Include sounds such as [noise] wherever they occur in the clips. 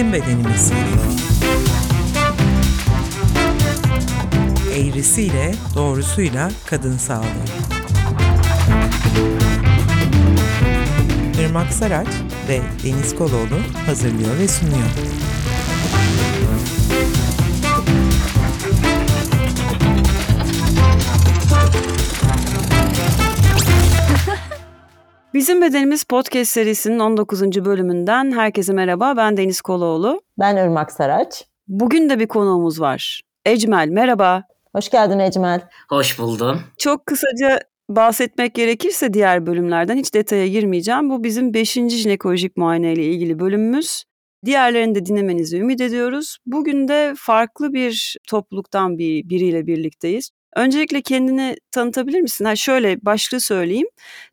Bizim Bedenimiz. Eğrisiyle, doğrusuyla kadın sağlığı. Irmak Saraç ve Deniz Koloğlu hazırlıyor ve sunuyor. Bizim Bedenimiz Podcast serisinin 19. bölümünden herkese merhaba. Ben Deniz Koloğlu. Ben Irmak Saraç. Bugün de bir konuğumuz var. Ecmel, merhaba. Hoş geldin Ecmel. Hoş buldum. Çok kısaca bahsetmek gerekirse diğer bölümlerden hiç detaya girmeyeceğim. Bu bizim 5. jinekolojik muayene ile ilgili bölümümüz. Diğerlerini de dinlemenizi ümit ediyoruz. Bugün de farklı bir topluluktan bir biriyle birlikteyiz. Öncelikle kendini tanıtabilir misin? Ha şöyle başlığı söyleyeyim.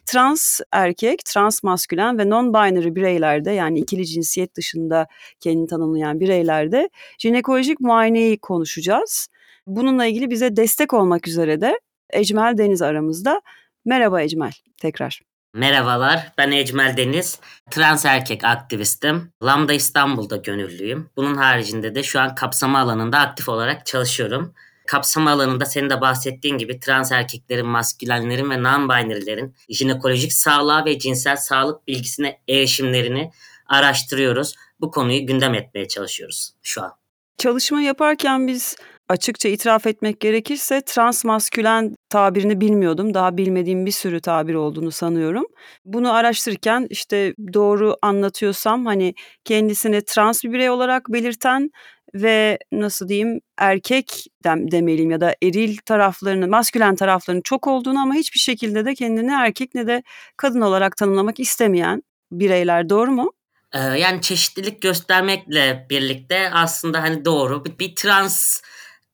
Trans erkek, trans maskülen ve non-binary bireylerde yani ikili cinsiyet dışında kendini tanımlayan bireylerde jinekolojik muayeneyi konuşacağız. Bununla ilgili bize destek olmak üzere de Ecmel Deniz aramızda. Merhaba Ecmel tekrar. Merhabalar, ben Ecmel Deniz. Trans erkek aktivistim. Lambda İstanbul'da gönüllüyüm. Bunun haricinde de şu an kapsama alanında aktif olarak çalışıyorum. Kapsama alanında senin de bahsettiğin gibi trans erkeklerin, maskülenlerin ve non-binary'lerin jinekolojik sağlığa ve cinsel sağlık bilgisine erişimlerini araştırıyoruz. Bu konuyu gündem etmeye çalışıyoruz şu an. Çalışma yaparken biz açıkça itiraf etmek gerekirse transmaskülen tabirini bilmiyordum. Daha bilmediğim bir sürü tabir olduğunu sanıyorum. Bunu araştırırken işte doğru anlatıyorsam hani kendisini trans bir birey olarak belirten ve nasıl diyeyim erkek dem, demeliyim ya da eril taraflarının, maskülen taraflarının çok olduğunu ama hiçbir şekilde de kendini erkek ne de kadın olarak tanımlamak istemeyen bireyler doğru mu? Ee, yani çeşitlilik göstermekle birlikte aslında hani doğru bir, bir trans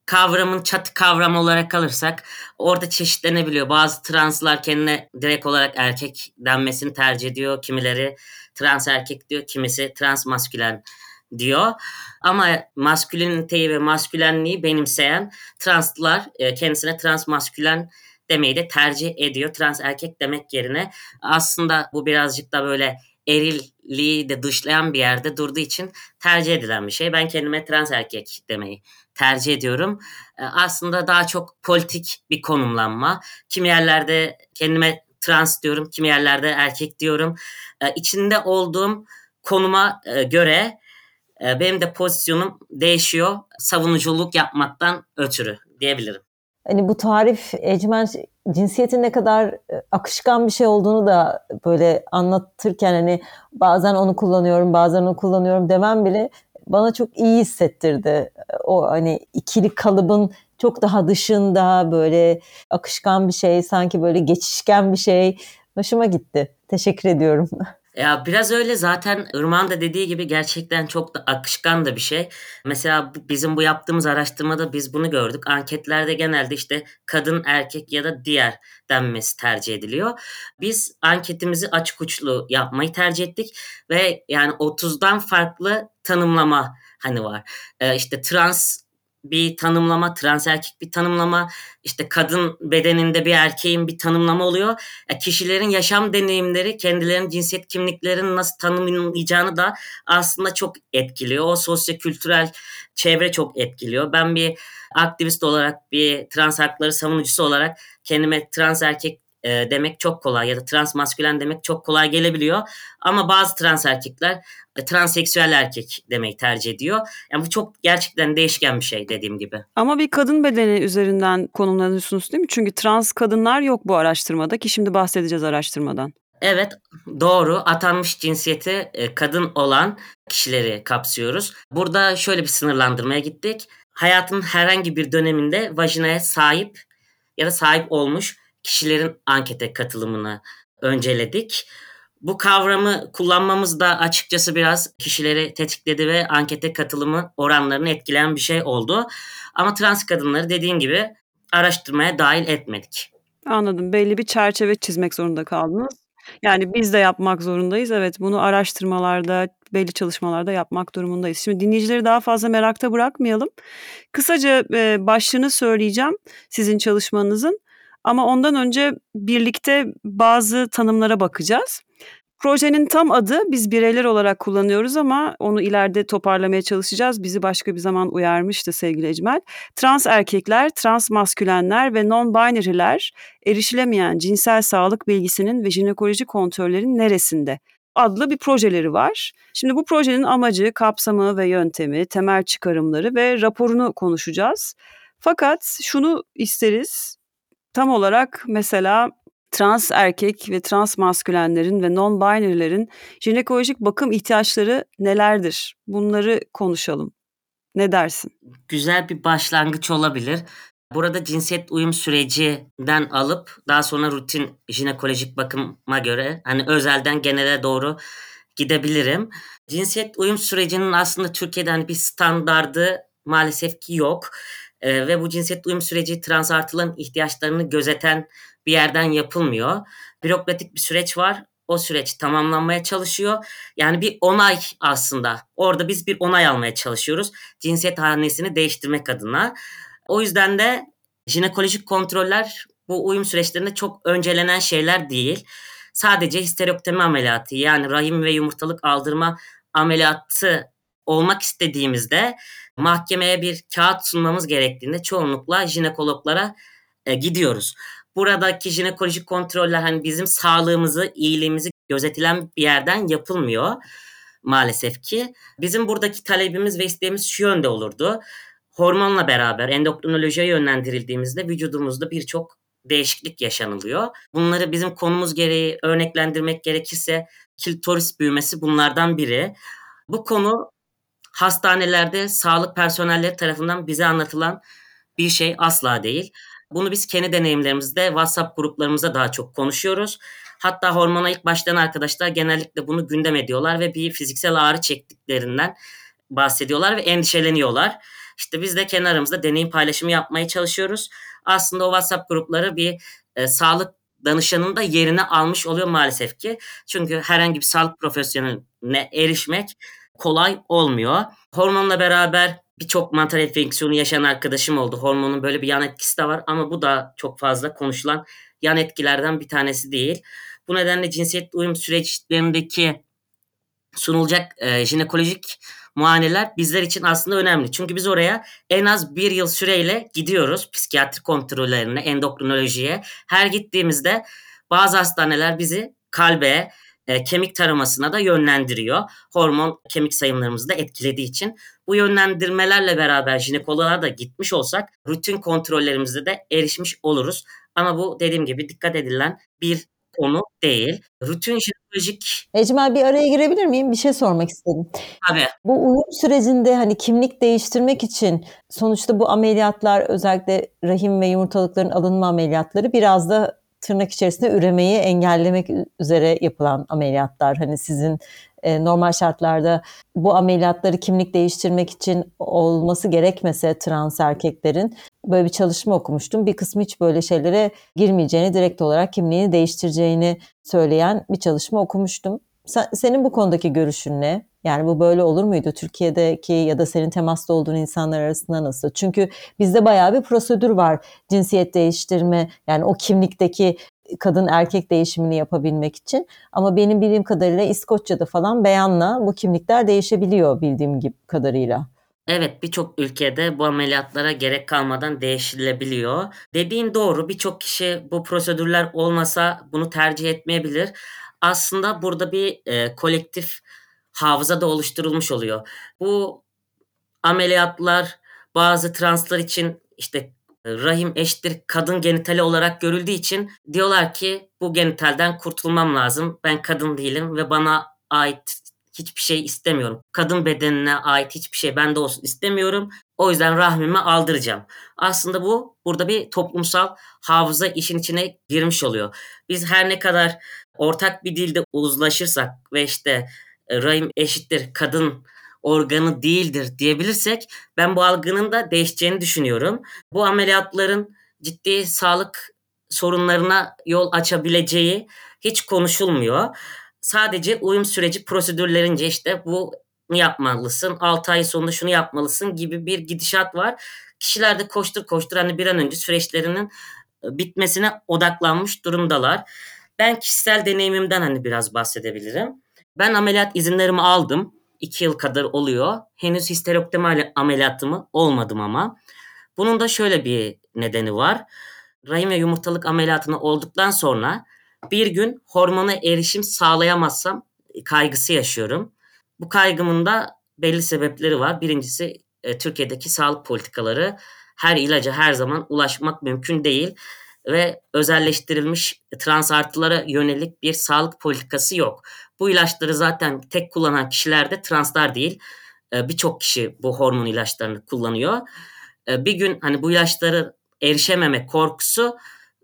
kavramın çatı kavramı olarak alırsak orada çeşitlenebiliyor. Bazı translar kendine direkt olarak erkek denmesini tercih ediyor. Kimileri trans erkek diyor, kimisi trans maskülen diyor. Ama masküleniteyi ve maskülenliği benimseyen translar e, kendisine trans maskülen demeyi de tercih ediyor. Trans erkek demek yerine aslında bu birazcık da böyle erilliği de dışlayan bir yerde durduğu için tercih edilen bir şey. Ben kendime trans erkek demeyi tercih ediyorum. E, aslında daha çok politik bir konumlanma. Kimi yerlerde kendime trans diyorum, kimi yerlerde erkek diyorum. E, içinde olduğum konuma göre ee, benim de pozisyonum değişiyor savunuculuk yapmaktan ötürü diyebilirim. Hani bu tarif Ecmen cinsiyetin ne kadar e, akışkan bir şey olduğunu da böyle anlatırken hani bazen onu kullanıyorum bazen onu kullanıyorum demem bile bana çok iyi hissettirdi. O hani ikili kalıbın çok daha dışında böyle akışkan bir şey sanki böyle geçişken bir şey hoşuma gitti. Teşekkür ediyorum. [laughs] Ya biraz öyle zaten Irmak'ın da dediği gibi gerçekten çok da akışkan da bir şey. Mesela bizim bu yaptığımız araştırmada biz bunu gördük. Anketlerde genelde işte kadın, erkek ya da diğer denmesi tercih ediliyor. Biz anketimizi açık uçlu yapmayı tercih ettik ve yani 30'dan farklı tanımlama hani var. Ee, işte trans bir tanımlama, trans erkek bir tanımlama, işte kadın bedeninde bir erkeğin bir tanımlama oluyor. E, kişilerin yaşam deneyimleri kendilerinin cinsiyet kimliklerini nasıl tanımlayacağını da aslında çok etkiliyor. O sosyo-kültürel çevre çok etkiliyor. Ben bir aktivist olarak, bir trans hakları savunucusu olarak kendime trans erkek e, demek çok kolay ya da trans maskülen demek çok kolay gelebiliyor. Ama bazı trans erkekler e, transseksüel erkek demeyi tercih ediyor. Yani bu çok gerçekten değişken bir şey dediğim gibi. Ama bir kadın bedeni üzerinden konumlanıyorsunuz değil mi? Çünkü trans kadınlar yok bu araştırmada ki şimdi bahsedeceğiz araştırmadan. Evet doğru atanmış cinsiyeti e, kadın olan kişileri kapsıyoruz. Burada şöyle bir sınırlandırmaya gittik. Hayatın herhangi bir döneminde vajinaya sahip ya da sahip olmuş kişilerin ankete katılımını önceledik. Bu kavramı kullanmamız da açıkçası biraz kişileri tetikledi ve ankete katılımı oranlarını etkileyen bir şey oldu. Ama trans kadınları dediğin gibi araştırmaya dahil etmedik. Anladım. Belli bir çerçeve çizmek zorunda kaldınız. Yani biz de yapmak zorundayız. Evet, bunu araştırmalarda, belli çalışmalarda yapmak durumundayız. Şimdi dinleyicileri daha fazla merakta bırakmayalım. Kısaca başlığını söyleyeceğim sizin çalışmanızın. Ama ondan önce birlikte bazı tanımlara bakacağız. Projenin tam adı biz bireyler olarak kullanıyoruz ama onu ileride toparlamaya çalışacağız. Bizi başka bir zaman uyarmıştı sevgili Ecmel. Trans erkekler, trans maskülenler ve non-binary'ler erişilemeyen cinsel sağlık bilgisinin ve jinekoloji kontrollerin neresinde? adlı bir projeleri var. Şimdi bu projenin amacı, kapsamı ve yöntemi, temel çıkarımları ve raporunu konuşacağız. Fakat şunu isteriz. Tam olarak mesela trans erkek ve trans maskülenlerin ve non-binary'lerin jinekolojik bakım ihtiyaçları nelerdir? Bunları konuşalım. Ne dersin? Güzel bir başlangıç olabilir. Burada cinsiyet uyum sürecinden alıp daha sonra rutin jinekolojik bakıma göre hani özelden genele doğru gidebilirim. Cinsiyet uyum sürecinin aslında Türkiye'de hani bir standardı maalesef ki yok. Ee, ve bu cinsiyet uyum süreci trans artıların ihtiyaçlarını gözeten bir yerden yapılmıyor. Bürokratik bir süreç var. O süreç tamamlanmaya çalışıyor. Yani bir onay aslında. Orada biz bir onay almaya çalışıyoruz. Cinsiyet hanesini değiştirmek adına. O yüzden de jinekolojik kontroller bu uyum süreçlerinde çok öncelenen şeyler değil. Sadece histerektomi ameliyatı yani rahim ve yumurtalık aldırma ameliyatı olmak istediğimizde mahkemeye bir kağıt sunmamız gerektiğinde çoğunlukla jinekologlara e, gidiyoruz. Buradaki jinekolojik kontroller hani bizim sağlığımızı, iyiliğimizi gözetilen bir yerden yapılmıyor maalesef ki. Bizim buradaki talebimiz ve isteğimiz şu yönde olurdu. Hormonla beraber endokrinolojiye yönlendirildiğimizde vücudumuzda birçok değişiklik yaşanılıyor. Bunları bizim konumuz gereği örneklendirmek gerekirse kilitoris büyümesi bunlardan biri. Bu konu hastanelerde sağlık personelleri tarafından bize anlatılan bir şey asla değil. Bunu biz kendi deneyimlerimizde WhatsApp gruplarımızda daha çok konuşuyoruz. Hatta hormona ilk başlayan arkadaşlar genellikle bunu gündem ediyorlar ve bir fiziksel ağrı çektiklerinden bahsediyorlar ve endişeleniyorlar. İşte biz de kenarımızda deneyim paylaşımı yapmaya çalışıyoruz. Aslında o WhatsApp grupları bir e, sağlık danışanın da yerini almış oluyor maalesef ki. Çünkü herhangi bir sağlık profesyoneline erişmek kolay olmuyor. Hormonla beraber birçok mantar enfeksiyonu yaşayan arkadaşım oldu. Hormonun böyle bir yan etkisi de var ama bu da çok fazla konuşulan yan etkilerden bir tanesi değil. Bu nedenle cinsiyet uyum süreçlerindeki sunulacak e, jinekolojik muayeneler bizler için aslında önemli. Çünkü biz oraya en az bir yıl süreyle gidiyoruz psikiyatri kontrollerine, endokrinolojiye. Her gittiğimizde bazı hastaneler bizi kalbe, e, kemik taramasına da yönlendiriyor. Hormon kemik sayımlarımızı da etkilediği için. Bu yönlendirmelerle beraber jinekoloğa da gitmiş olsak rutin kontrollerimizde de erişmiş oluruz. Ama bu dediğim gibi dikkat edilen bir konu değil. Rutin jinekolojik... Ecmel bir araya girebilir miyim? Bir şey sormak istedim. Tabii. Bu uyum sürecinde hani kimlik değiştirmek için sonuçta bu ameliyatlar özellikle rahim ve yumurtalıkların alınma ameliyatları biraz da tırnak içerisinde üremeyi engellemek üzere yapılan ameliyatlar. Hani sizin e, normal şartlarda bu ameliyatları kimlik değiştirmek için olması gerekmese trans erkeklerin böyle bir çalışma okumuştum. Bir kısmı hiç böyle şeylere girmeyeceğini, direkt olarak kimliğini değiştireceğini söyleyen bir çalışma okumuştum. Sen, senin bu konudaki görüşün ne? Yani bu böyle olur muydu Türkiye'deki ya da senin temasta olduğun insanlar arasında nasıl? Çünkü bizde bayağı bir prosedür var cinsiyet değiştirme yani o kimlikteki kadın erkek değişimini yapabilmek için. Ama benim bildiğim kadarıyla İskoçya'da falan beyanla bu kimlikler değişebiliyor bildiğim gibi kadarıyla. Evet birçok ülkede bu ameliyatlara gerek kalmadan değiştirilebiliyor. Dediğin doğru birçok kişi bu prosedürler olmasa bunu tercih etmeyebilir. Aslında burada bir e, kolektif hafıza da oluşturulmuş oluyor. Bu ameliyatlar bazı translar için işte rahim eşittir kadın genitali olarak görüldüğü için diyorlar ki bu genitalden kurtulmam lazım. Ben kadın değilim ve bana ait hiçbir şey istemiyorum. Kadın bedenine ait hiçbir şey bende olsun istemiyorum. O yüzden rahmimi aldıracağım. Aslında bu burada bir toplumsal hafıza işin içine girmiş oluyor. Biz her ne kadar ortak bir dilde uzlaşırsak ve işte e, rahim eşittir kadın organı değildir diyebilirsek ben bu algının da değişeceğini düşünüyorum. Bu ameliyatların ciddi sağlık sorunlarına yol açabileceği hiç konuşulmuyor. Sadece uyum süreci prosedürlerince işte bu yapmalısın, 6 ay sonunda şunu yapmalısın gibi bir gidişat var. Kişiler de koştur koştur hani bir an önce süreçlerinin e, bitmesine odaklanmış durumdalar. Ben kişisel deneyimimden hani biraz bahsedebilirim. Ben ameliyat izinlerimi aldım. 2 yıl kadar oluyor. Henüz histerektomi ameliyatımı olmadım ama. Bunun da şöyle bir nedeni var. Rahim ve yumurtalık ameliyatını olduktan sonra bir gün hormona erişim sağlayamazsam kaygısı yaşıyorum. Bu kaygımın da belli sebepleri var. Birincisi e, Türkiye'deki sağlık politikaları her ilaca her zaman ulaşmak mümkün değil ve özelleştirilmiş trans artılara yönelik bir sağlık politikası yok. Bu ilaçları zaten tek kullanan kişiler de translar değil. E, Birçok kişi bu hormon ilaçlarını kullanıyor. E, bir gün hani bu ilaçları erişememe korkusu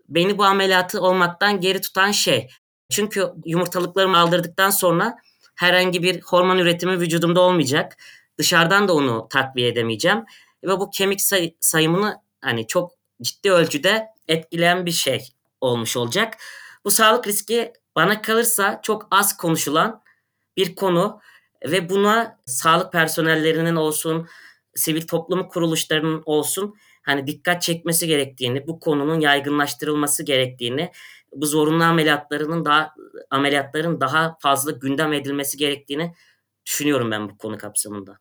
beni bu ameliyatı olmaktan geri tutan şey. Çünkü yumurtalıklarımı aldırdıktan sonra herhangi bir hormon üretimi vücudumda olmayacak. Dışarıdan da onu takviye edemeyeceğim ve bu kemik say- sayımını hani çok ciddi ölçüde etkileyen bir şey olmuş olacak. Bu sağlık riski bana kalırsa çok az konuşulan bir konu ve buna sağlık personellerinin olsun, sivil toplum kuruluşlarının olsun hani dikkat çekmesi gerektiğini, bu konunun yaygınlaştırılması gerektiğini, bu zorunlu ameliyatlarının daha ameliyatların daha fazla gündem edilmesi gerektiğini düşünüyorum ben bu konu kapsamında.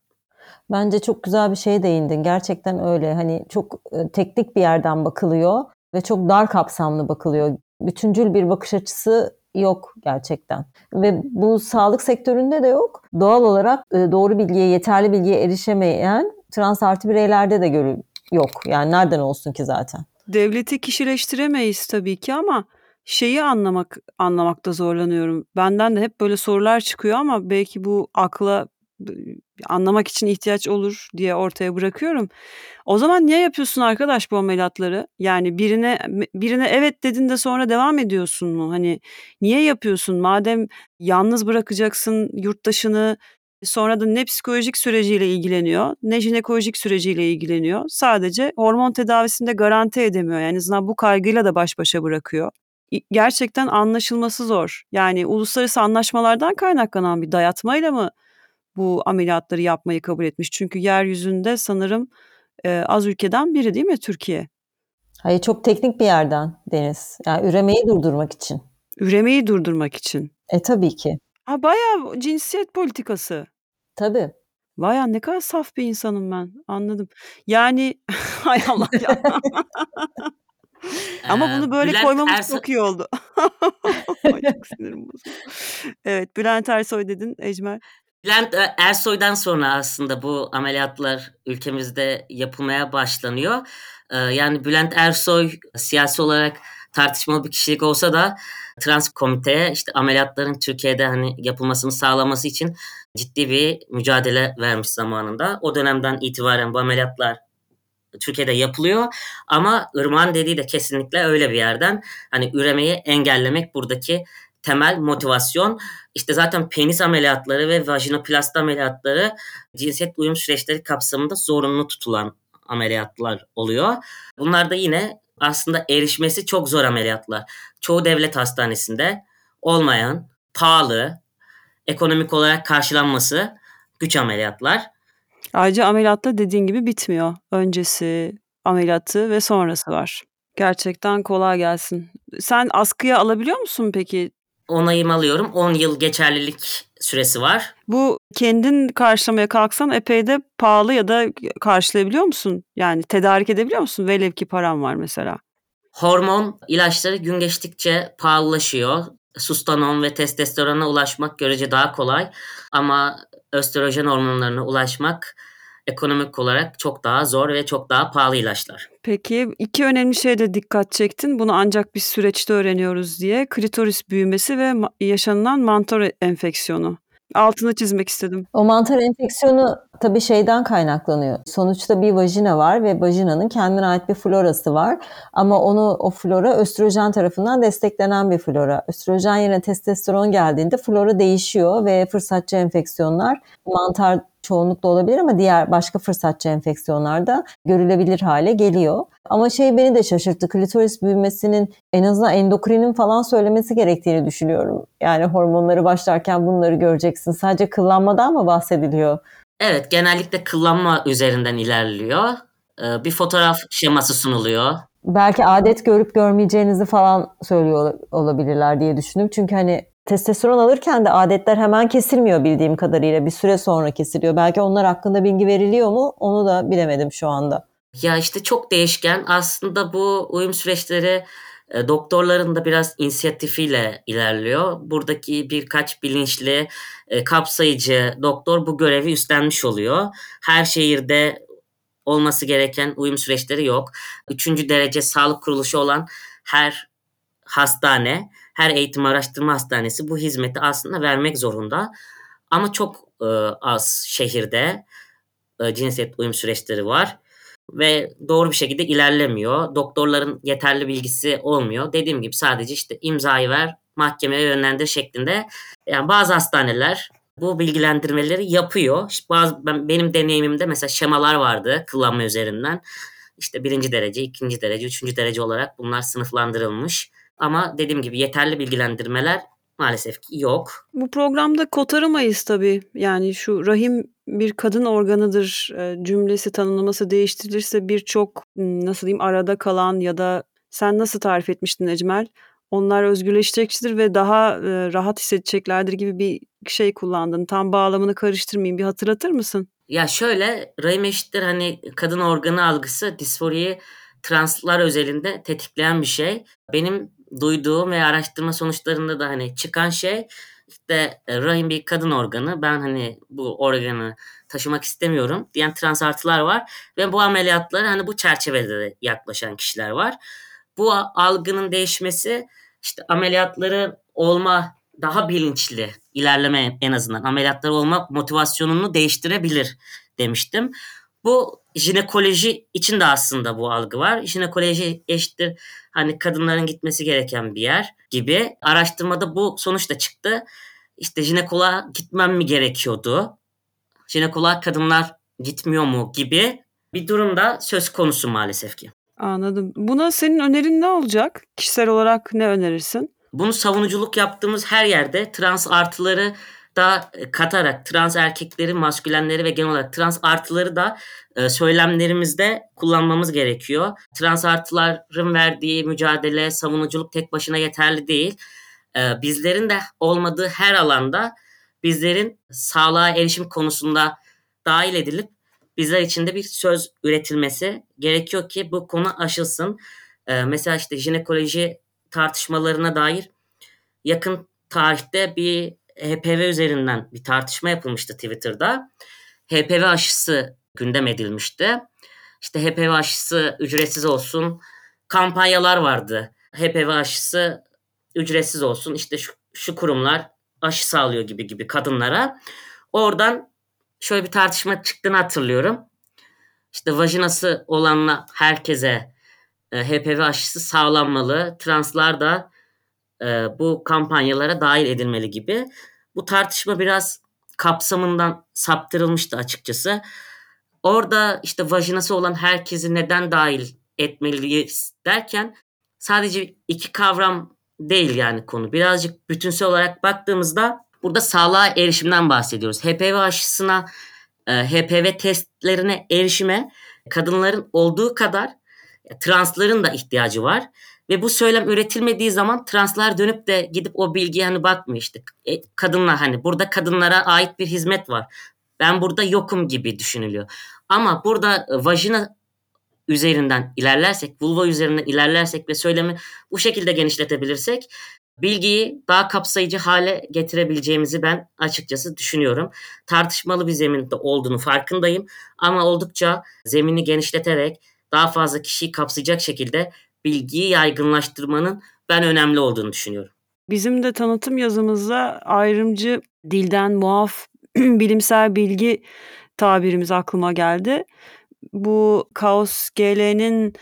Bence çok güzel bir şeye değindin. Gerçekten öyle. Hani çok e, teknik bir yerden bakılıyor ve çok dar kapsamlı bakılıyor. Bütüncül bir bakış açısı yok gerçekten. Ve bu sağlık sektöründe de yok. Doğal olarak e, doğru bilgiye, yeterli bilgiye erişemeyen trans artı bireylerde de görü yok. Yani nereden olsun ki zaten? Devleti kişileştiremeyiz tabii ki ama şeyi anlamak anlamakta zorlanıyorum. Benden de hep böyle sorular çıkıyor ama belki bu akla anlamak için ihtiyaç olur diye ortaya bırakıyorum. O zaman niye yapıyorsun arkadaş bu ameliyatları? Yani birine birine evet dedin de sonra devam ediyorsun mu? Hani niye yapıyorsun? Madem yalnız bırakacaksın yurttaşını sonra da ne psikolojik süreciyle ilgileniyor ne jinekolojik süreciyle ilgileniyor. Sadece hormon tedavisinde garanti edemiyor. Yani en azından bu kaygıyla da baş başa bırakıyor. Gerçekten anlaşılması zor. Yani uluslararası anlaşmalardan kaynaklanan bir dayatmayla mı bu ameliyatları yapmayı kabul etmiş. Çünkü yeryüzünde sanırım e, az ülkeden biri değil mi Türkiye? Hayır çok teknik bir yerden Deniz. Yani üremeyi durdurmak için. Üremeyi durdurmak için. E tabii ki. Ha bayağı cinsiyet politikası. Tabii. Bayağı ne kadar saf bir insanım ben. Anladım. Yani [laughs] hay Allah ya. [laughs] Ama bunu böyle Bülent koymamız Ersoy... çok iyi oldu. [laughs] çok sinirim bozuldu. Evet Bülent Ersoy dedin Ecmel. Bülent Ersoy'dan sonra aslında bu ameliyatlar ülkemizde yapılmaya başlanıyor. Yani Bülent Ersoy siyasi olarak tartışmalı bir kişilik olsa da trans komiteye işte ameliyatların Türkiye'de hani yapılmasını sağlaması için ciddi bir mücadele vermiş zamanında. O dönemden itibaren bu ameliyatlar Türkiye'de yapılıyor ama Irmak'ın dediği de kesinlikle öyle bir yerden hani üremeyi engellemek buradaki temel motivasyon. İşte zaten penis ameliyatları ve vajinoplasti ameliyatları cinsiyet uyum süreçleri kapsamında zorunlu tutulan ameliyatlar oluyor. Bunlar da yine aslında erişmesi çok zor ameliyatlar. Çoğu devlet hastanesinde olmayan, pahalı, ekonomik olarak karşılanması güç ameliyatlar. Ayrıca ameliyatta dediğin gibi bitmiyor. Öncesi, ameliyatı ve sonrası var. Gerçekten kolay gelsin. Sen askıya alabiliyor musun peki? Onayım alıyorum. 10 yıl geçerlilik süresi var. Bu kendin karşılamaya kalksan epey de pahalı ya da karşılayabiliyor musun? Yani tedarik edebiliyor musun? Velev ki param var mesela. Hormon ilaçları gün geçtikçe pahalılaşıyor. Sustanon ve testosterona ulaşmak görece daha kolay ama östrojen hormonlarına ulaşmak ekonomik olarak çok daha zor ve çok daha pahalı ilaçlar. Peki iki önemli şeyde dikkat çektin. Bunu ancak bir süreçte öğreniyoruz diye. Klitoris büyümesi ve yaşanılan mantar enfeksiyonu. Altını çizmek istedim. O mantar enfeksiyonu tabii şeyden kaynaklanıyor. Sonuçta bir vajina var ve vajinanın kendine ait bir florası var. Ama onu o flora östrojen tarafından desteklenen bir flora. Östrojen yerine testosteron geldiğinde flora değişiyor ve fırsatçı enfeksiyonlar mantar çoğunlukla olabilir ama diğer başka fırsatçı enfeksiyonlarda görülebilir hale geliyor. Ama şey beni de şaşırttı. Klitoris büyümesinin en azından endokrinin falan söylemesi gerektiğini düşünüyorum. Yani hormonları başlarken bunları göreceksin. Sadece kıllanmadan mı bahsediliyor? Evet genellikle kıllanma üzerinden ilerliyor. Bir fotoğraf şeması sunuluyor. Belki adet görüp görmeyeceğinizi falan söylüyor olabilirler diye düşündüm. Çünkü hani testosteron alırken de adetler hemen kesilmiyor bildiğim kadarıyla. Bir süre sonra kesiliyor. Belki onlar hakkında bilgi veriliyor mu? Onu da bilemedim şu anda. Ya işte çok değişken. Aslında bu uyum süreçleri e, doktorların da biraz inisiyatifiyle ilerliyor. Buradaki birkaç bilinçli, e, kapsayıcı doktor bu görevi üstlenmiş oluyor. Her şehirde olması gereken uyum süreçleri yok. Üçüncü derece sağlık kuruluşu olan her hastane, her eğitim araştırma hastanesi bu hizmeti aslında vermek zorunda. Ama çok e, az şehirde e, cinsiyet uyum süreçleri var ve doğru bir şekilde ilerlemiyor. Doktorların yeterli bilgisi olmuyor. Dediğim gibi sadece işte imzayı ver, mahkemeye yönlendir şeklinde. Yani bazı hastaneler bu bilgilendirmeleri yapıyor. İşte bazı ben, benim deneyimimde mesela şemalar vardı kullanma üzerinden. İşte birinci derece, ikinci derece, üçüncü derece olarak bunlar sınıflandırılmış. Ama dediğim gibi yeterli bilgilendirmeler maalesef ki yok. Bu programda kotaramayız tabii. Yani şu rahim bir kadın organıdır e, cümlesi tanımlaması değiştirilirse birçok nasıl diyeyim arada kalan ya da sen nasıl tarif etmiştin Ecmel? Onlar özgürleştiricidir ve daha e, rahat hissedeceklerdir gibi bir şey kullandın. Tam bağlamını karıştırmayayım. Bir hatırlatır mısın? Ya şöyle rahim eşittir hani kadın organı algısı disforiyi translar özelinde tetikleyen bir şey. Benim duyduğum ve araştırma sonuçlarında da hani çıkan şey işte e, rahim bir kadın organı. Ben hani bu organı taşımak istemiyorum diyen trans artılar var ve bu ameliyatlara hani bu çerçevede de yaklaşan kişiler var. Bu algının değişmesi işte ameliyatları olma daha bilinçli ilerleme en azından ameliyatları olma motivasyonunu değiştirebilir demiştim. Bu jinekoloji için de aslında bu algı var. Jinekoloji eşittir hani kadınların gitmesi gereken bir yer gibi. Araştırmada bu sonuç da çıktı. İşte jinekoloğa gitmem mi gerekiyordu? Jinekoloğa kadınlar gitmiyor mu gibi bir durumda söz konusu maalesef ki. Anladım. Buna senin önerin ne olacak? Kişisel olarak ne önerirsin? Bunu savunuculuk yaptığımız her yerde trans artıları da e, katarak trans erkekleri, maskülenleri ve genel olarak trans artıları da e, söylemlerimizde kullanmamız gerekiyor. Trans artıların verdiği mücadele, savunuculuk tek başına yeterli değil. E, bizlerin de olmadığı her alanda bizlerin sağlığa erişim konusunda dahil edilip bizler için de bir söz üretilmesi gerekiyor ki bu konu aşılsın. Mesela işte jinekoloji tartışmalarına dair yakın tarihte bir HPV üzerinden bir tartışma yapılmıştı Twitter'da. HPV aşısı gündem edilmişti. İşte HPV aşısı ücretsiz olsun kampanyalar vardı. HPV aşısı ücretsiz olsun işte şu, şu kurumlar aşı sağlıyor gibi gibi kadınlara. Oradan şöyle bir tartışma çıktığını hatırlıyorum. İşte vajinası olanla herkese e, HPV aşısı sağlanmalı. Translar da e, bu kampanyalara dahil edilmeli gibi. Bu tartışma biraz kapsamından saptırılmıştı açıkçası. Orada işte vajinası olan herkesi neden dahil etmeliyiz derken sadece iki kavram değil yani konu. Birazcık bütünsel olarak baktığımızda burada sağlığa erişimden bahsediyoruz. HPV aşısına, e, HPV testlerine erişime kadınların olduğu kadar transların da ihtiyacı var. Ve bu söylem üretilmediği zaman translar dönüp de gidip o bilgiye hani bakmıyor işte. E, kadınlar hani burada kadınlara ait bir hizmet var. Ben burada yokum gibi düşünülüyor. Ama burada e, vajina üzerinden ilerlersek, vulva üzerinden ilerlersek ve söylemi bu şekilde genişletebilirsek bilgiyi daha kapsayıcı hale getirebileceğimizi ben açıkçası düşünüyorum. Tartışmalı bir zeminde olduğunu farkındayım ama oldukça zemini genişleterek daha fazla kişiyi kapsayacak şekilde bilgiyi yaygınlaştırmanın ben önemli olduğunu düşünüyorum. Bizim de tanıtım yazımızda ayrımcı dilden muaf [clears throat] bilimsel bilgi tabirimiz aklıma geldi. Bu Kaos GL'nin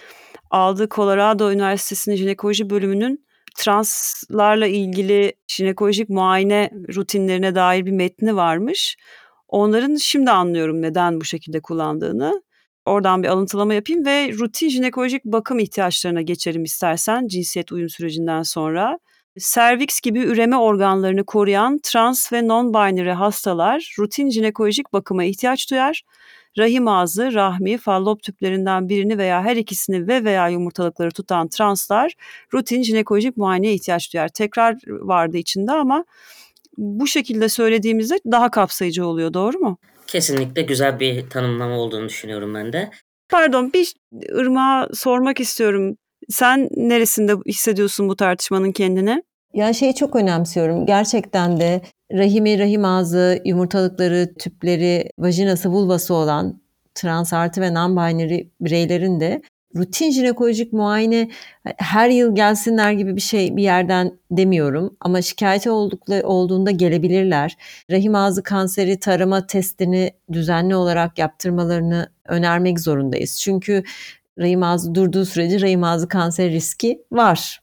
aldığı Colorado Üniversitesi'nin jinekoloji bölümünün translarla ilgili jinekolojik muayene rutinlerine dair bir metni varmış. Onların şimdi anlıyorum neden bu şekilde kullandığını. Oradan bir alıntılama yapayım ve rutin jinekolojik bakım ihtiyaçlarına geçelim istersen cinsiyet uyum sürecinden sonra. Serviks gibi üreme organlarını koruyan trans ve non-binary hastalar rutin jinekolojik bakıma ihtiyaç duyar. Rahim ağzı, rahmi, fallop tüplerinden birini veya her ikisini ve veya yumurtalıkları tutan translar rutin jinekolojik muayeneye ihtiyaç duyar. Tekrar vardı içinde ama bu şekilde söylediğimizde daha kapsayıcı oluyor doğru mu? Kesinlikle güzel bir tanımlama olduğunu düşünüyorum ben de. Pardon bir Irmak'a sormak istiyorum. Sen neresinde hissediyorsun bu tartışmanın kendini? Ya şeyi çok önemsiyorum. Gerçekten de rahimi, rahim ağzı, yumurtalıkları, tüpleri, vajinası, vulvası olan trans artı ve non-binary bireylerin de rutin jinekolojik muayene her yıl gelsinler gibi bir şey bir yerden demiyorum ama şikayeti oldukları olduğunda gelebilirler. Rahim ağzı kanseri tarama testini düzenli olarak yaptırmalarını önermek zorundayız. Çünkü rahim ağzı durduğu sürece rahim ağzı kanser riski var.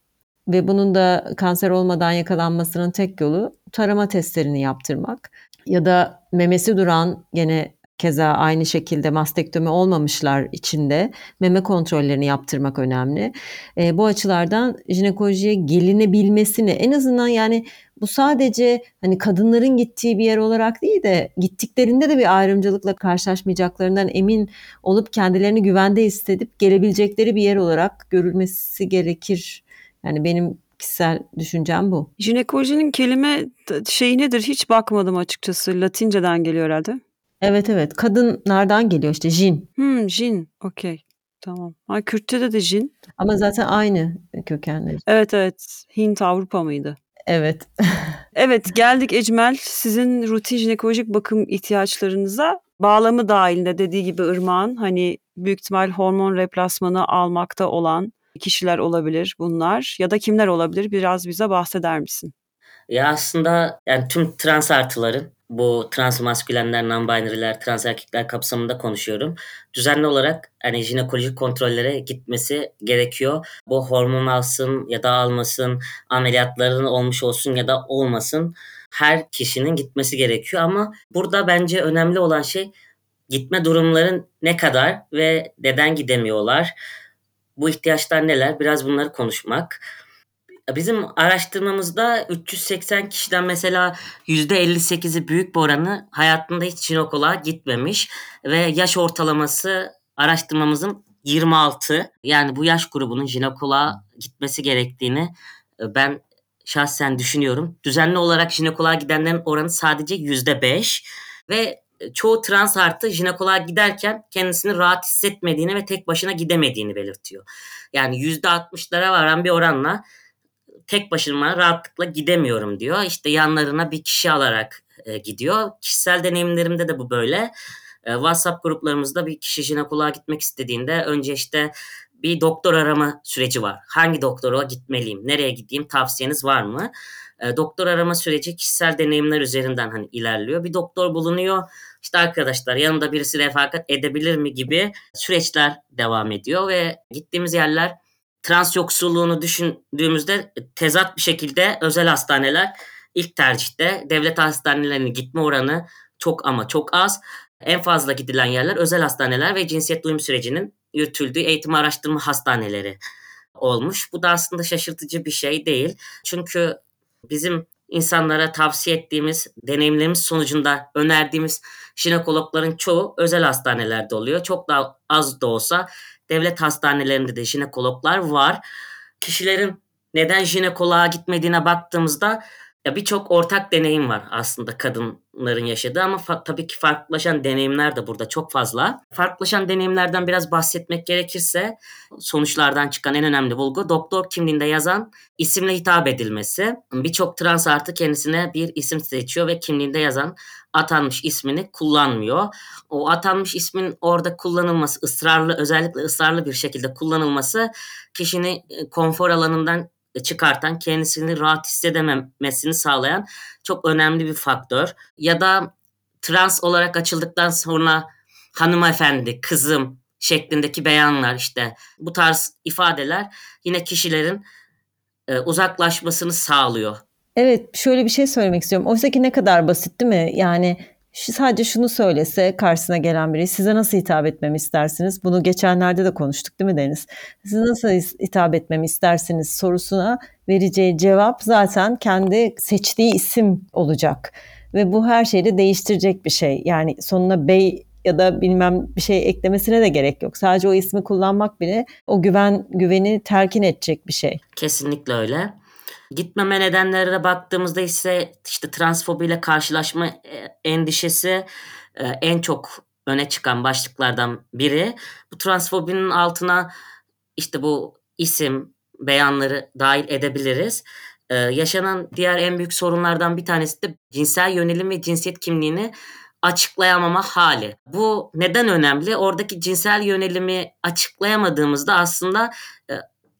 Ve bunun da kanser olmadan yakalanmasının tek yolu tarama testlerini yaptırmak. Ya da memesi duran gene keza aynı şekilde mastektomi olmamışlar içinde meme kontrollerini yaptırmak önemli. E, bu açılardan jinekolojiye gelinebilmesini en azından yani bu sadece hani kadınların gittiği bir yer olarak değil de gittiklerinde de bir ayrımcılıkla karşılaşmayacaklarından emin olup kendilerini güvende hissedip gelebilecekleri bir yer olarak görülmesi gerekir. Yani benim kişisel düşüncem bu. Jinekolojinin kelime şeyi nedir hiç bakmadım açıkçası. Latinceden geliyor herhalde. Evet evet. Kadınlardan geliyor işte jin. Hmm, jin. Okey. Tamam. Ha, Kürtçe'de de jin. Ama zaten aynı kökenleri. Evet evet. Hint Avrupa mıydı? Evet. [laughs] evet geldik Ecmel. Sizin rutin jinekolojik bakım ihtiyaçlarınıza bağlamı dahilinde dediği gibi Irmak'ın hani büyük ihtimal hormon replasmanı almakta olan kişiler olabilir bunlar ya da kimler olabilir biraz bize bahseder misin? Ya aslında yani tüm trans artıların bu trans maskülenler, non-binary'ler, trans erkekler kapsamında konuşuyorum. Düzenli olarak hani jinekolojik kontrollere gitmesi gerekiyor. Bu hormon alsın ya da almasın, ameliyatların olmuş olsun ya da olmasın her kişinin gitmesi gerekiyor ama burada bence önemli olan şey gitme durumların ne kadar ve neden gidemiyorlar? Bu ihtiyaçlar neler? Biraz bunları konuşmak. Bizim araştırmamızda 380 kişiden mesela %58'i büyük bir oranı hayatında hiç jinekoloğa gitmemiş ve yaş ortalaması araştırmamızın 26. Yani bu yaş grubunun jinekoloğa gitmesi gerektiğini e, ben şahsen düşünüyorum. Düzenli olarak jinekoloğa gidenlerin oranı sadece %5 ve çoğu trans artı jinekoloğa giderken kendisini rahat hissetmediğini ve tek başına gidemediğini belirtiyor. Yani %60'lara varan bir oranla tek başıma rahatlıkla gidemiyorum diyor. İşte yanlarına bir kişi alarak e, gidiyor. Kişisel deneyimlerimde de bu böyle. E, WhatsApp gruplarımızda bir kişi jinekoloğa gitmek istediğinde önce işte bir doktor arama süreci var. Hangi doktora gitmeliyim? Nereye gideyim? Tavsiyeniz var mı? E, doktor arama süreci kişisel deneyimler üzerinden hani ilerliyor. Bir doktor bulunuyor. İşte arkadaşlar yanında birisi refakat edebilir mi gibi süreçler devam ediyor ve gittiğimiz yerler trans yoksulluğunu düşündüğümüzde tezat bir şekilde özel hastaneler ilk tercihte. Devlet hastanelerinin gitme oranı çok ama çok az. En fazla gidilen yerler özel hastaneler ve cinsiyet uyum sürecinin yürütüldüğü eğitim araştırma hastaneleri olmuş. Bu da aslında şaşırtıcı bir şey değil. Çünkü bizim insanlara tavsiye ettiğimiz, deneyimlerimiz sonucunda önerdiğimiz jinekologların çoğu özel hastanelerde oluyor. Çok daha az da olsa devlet hastanelerinde de jinekologlar var. Kişilerin neden jinekoloğa gitmediğine baktığımızda ya birçok ortak deneyim var aslında kadınların yaşadığı ama fa- tabii ki farklılaşan deneyimler de burada çok fazla. Farklılaşan deneyimlerden biraz bahsetmek gerekirse sonuçlardan çıkan en önemli bulgu doktor kimliğinde yazan isimle hitap edilmesi. Birçok trans artı kendisine bir isim seçiyor ve kimliğinde yazan atanmış ismini kullanmıyor. O atanmış ismin orada kullanılması, ısrarlı özellikle ısrarlı bir şekilde kullanılması kişinin konfor alanından çıkartan, kendisini rahat hissedememesini sağlayan çok önemli bir faktör. Ya da trans olarak açıldıktan sonra hanımefendi, kızım şeklindeki beyanlar işte bu tarz ifadeler yine kişilerin e, uzaklaşmasını sağlıyor. Evet şöyle bir şey söylemek istiyorum. Oysa ki ne kadar basit değil mi? Yani sadece şunu söylese karşısına gelen biri size nasıl hitap etmemi istersiniz? Bunu geçenlerde de konuştuk değil mi Deniz? Size nasıl hitap etmemi istersiniz sorusuna vereceği cevap zaten kendi seçtiği isim olacak. Ve bu her şeyi de değiştirecek bir şey. Yani sonuna bey ya da bilmem bir şey eklemesine de gerek yok. Sadece o ismi kullanmak bile o güven güveni terkin edecek bir şey. Kesinlikle öyle. Gitmeme nedenlerine baktığımızda ise işte transfobiyle karşılaşma e, endişesi e, en çok öne çıkan başlıklardan biri. Bu transfobinin altına işte bu isim, beyanları dahil edebiliriz. Ee, yaşanan diğer en büyük sorunlardan bir tanesi de cinsel yönelim ve cinsiyet kimliğini açıklayamama hali. Bu neden önemli? Oradaki cinsel yönelimi açıklayamadığımızda aslında e,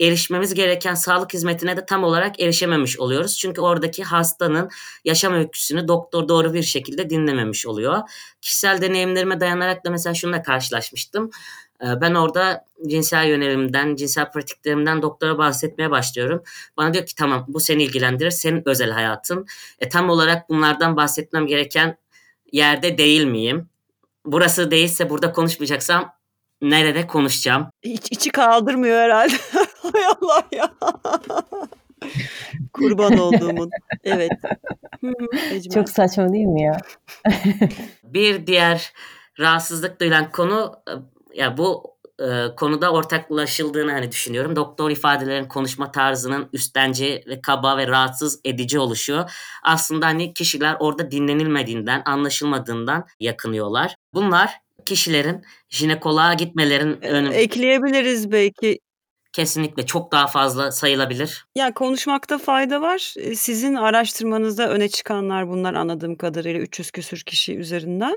erişmemiz gereken sağlık hizmetine de tam olarak erişememiş oluyoruz. Çünkü oradaki hastanın yaşam öyküsünü doktor doğru bir şekilde dinlememiş oluyor. Kişisel deneyimlerime dayanarak da mesela şununla karşılaşmıştım. Ee, ben orada cinsel yönelimden, cinsel pratiklerimden doktora bahsetmeye başlıyorum. Bana diyor ki tamam bu seni ilgilendirir, senin özel hayatın. E, tam olarak bunlardan bahsetmem gereken yerde değil miyim? Burası değilse burada konuşmayacaksam nerede konuşacağım? Hiç içi kaldırmıyor herhalde. [laughs] Hay Allah ya. Kurban olduğumun. Evet. Çok saçma değil mi ya? bir diğer rahatsızlık duyulan konu e, ya bu e, konuda ortaklaşıldığını hani düşünüyorum. Doktor ifadelerin konuşma tarzının üstenci ve kaba ve rahatsız edici oluşuyor. Aslında hani kişiler orada dinlenilmediğinden, anlaşılmadığından yakınıyorlar. Bunlar kişilerin jinekoloğa gitmelerin önü. Ekleyebiliriz belki. Kesinlikle çok daha fazla sayılabilir. Ya konuşmakta fayda var. Sizin araştırmanızda öne çıkanlar bunlar anladığım kadarıyla 300 küsür kişi üzerinden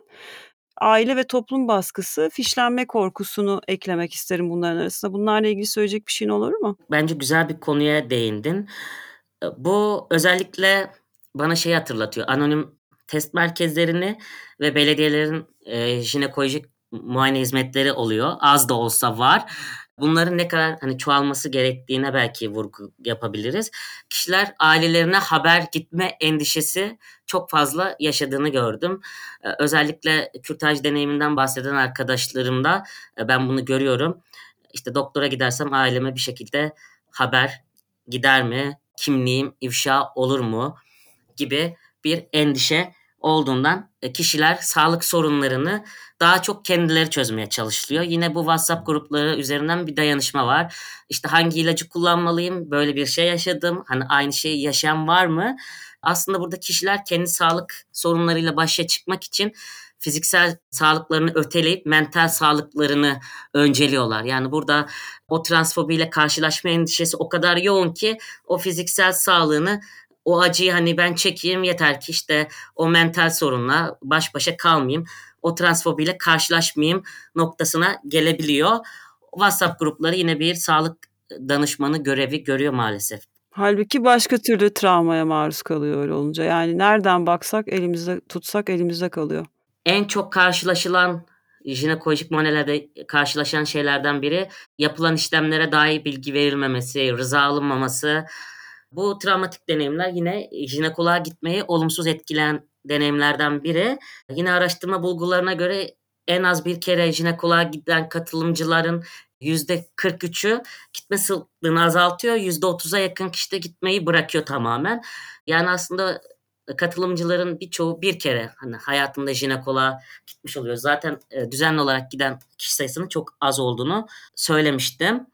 aile ve toplum baskısı, fişlenme korkusunu eklemek isterim bunların arasında. Bunlarla ilgili söyleyecek bir şeyin olur mu? Bence güzel bir konuya değindin. Bu özellikle bana şey hatırlatıyor. Anonim test merkezlerini ve belediyelerin e, jinekolojik muayene hizmetleri oluyor. Az da olsa var. Bunların ne kadar hani çoğalması gerektiğine belki vurgu yapabiliriz. Kişiler ailelerine haber gitme endişesi çok fazla yaşadığını gördüm. Özellikle kürtaj deneyiminden bahseden arkadaşlarımda ben bunu görüyorum. İşte doktora gidersem aileme bir şekilde haber gider mi? Kimliğim ifşa olur mu? gibi bir endişe olduğundan e, kişiler sağlık sorunlarını daha çok kendileri çözmeye çalışılıyor. Yine bu WhatsApp grupları üzerinden bir dayanışma var. İşte hangi ilacı kullanmalıyım? Böyle bir şey yaşadım. Hani aynı şeyi yaşayan var mı? Aslında burada kişiler kendi sağlık sorunlarıyla başa çıkmak için fiziksel sağlıklarını öteleyip mental sağlıklarını önceliyorlar. Yani burada o transfobiyle karşılaşma endişesi o kadar yoğun ki o fiziksel sağlığını o acıyı hani ben çekeyim yeter ki işte o mental sorunla baş başa kalmayayım. O transfobiyle karşılaşmayayım noktasına gelebiliyor. WhatsApp grupları yine bir sağlık danışmanı görevi görüyor maalesef. Halbuki başka türlü travmaya maruz kalıyor öyle olunca. Yani nereden baksak elimizde tutsak elimizde kalıyor. En çok karşılaşılan jinekolojik muayenelerde karşılaşan şeylerden biri yapılan işlemlere dair bilgi verilmemesi, rıza alınmaması, bu travmatik deneyimler yine jinekoloğa gitmeyi olumsuz etkileyen deneyimlerden biri. Yine araştırma bulgularına göre en az bir kere jinekoloğa giden katılımcıların %43'ü gitme sıklığını azaltıyor. %30'a yakın kişi de gitmeyi bırakıyor tamamen. Yani aslında katılımcıların birçoğu bir kere hani hayatında jinekoloğa gitmiş oluyor. Zaten e, düzenli olarak giden kişi sayısının çok az olduğunu söylemiştim.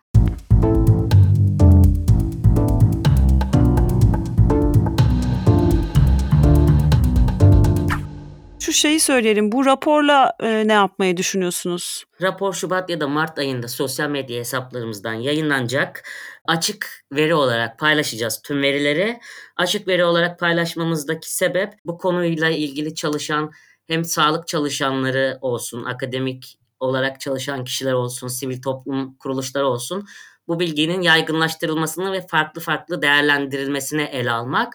Şeyi söyleyelim. Bu raporla e, ne yapmayı düşünüyorsunuz? Rapor Şubat ya da Mart ayında sosyal medya hesaplarımızdan yayınlanacak. Açık veri olarak paylaşacağız tüm verileri. Açık veri olarak paylaşmamızdaki sebep bu konuyla ilgili çalışan hem sağlık çalışanları olsun, akademik olarak çalışan kişiler olsun, sivil toplum kuruluşları olsun bu bilginin yaygınlaştırılmasını ve farklı farklı değerlendirilmesine ele almak.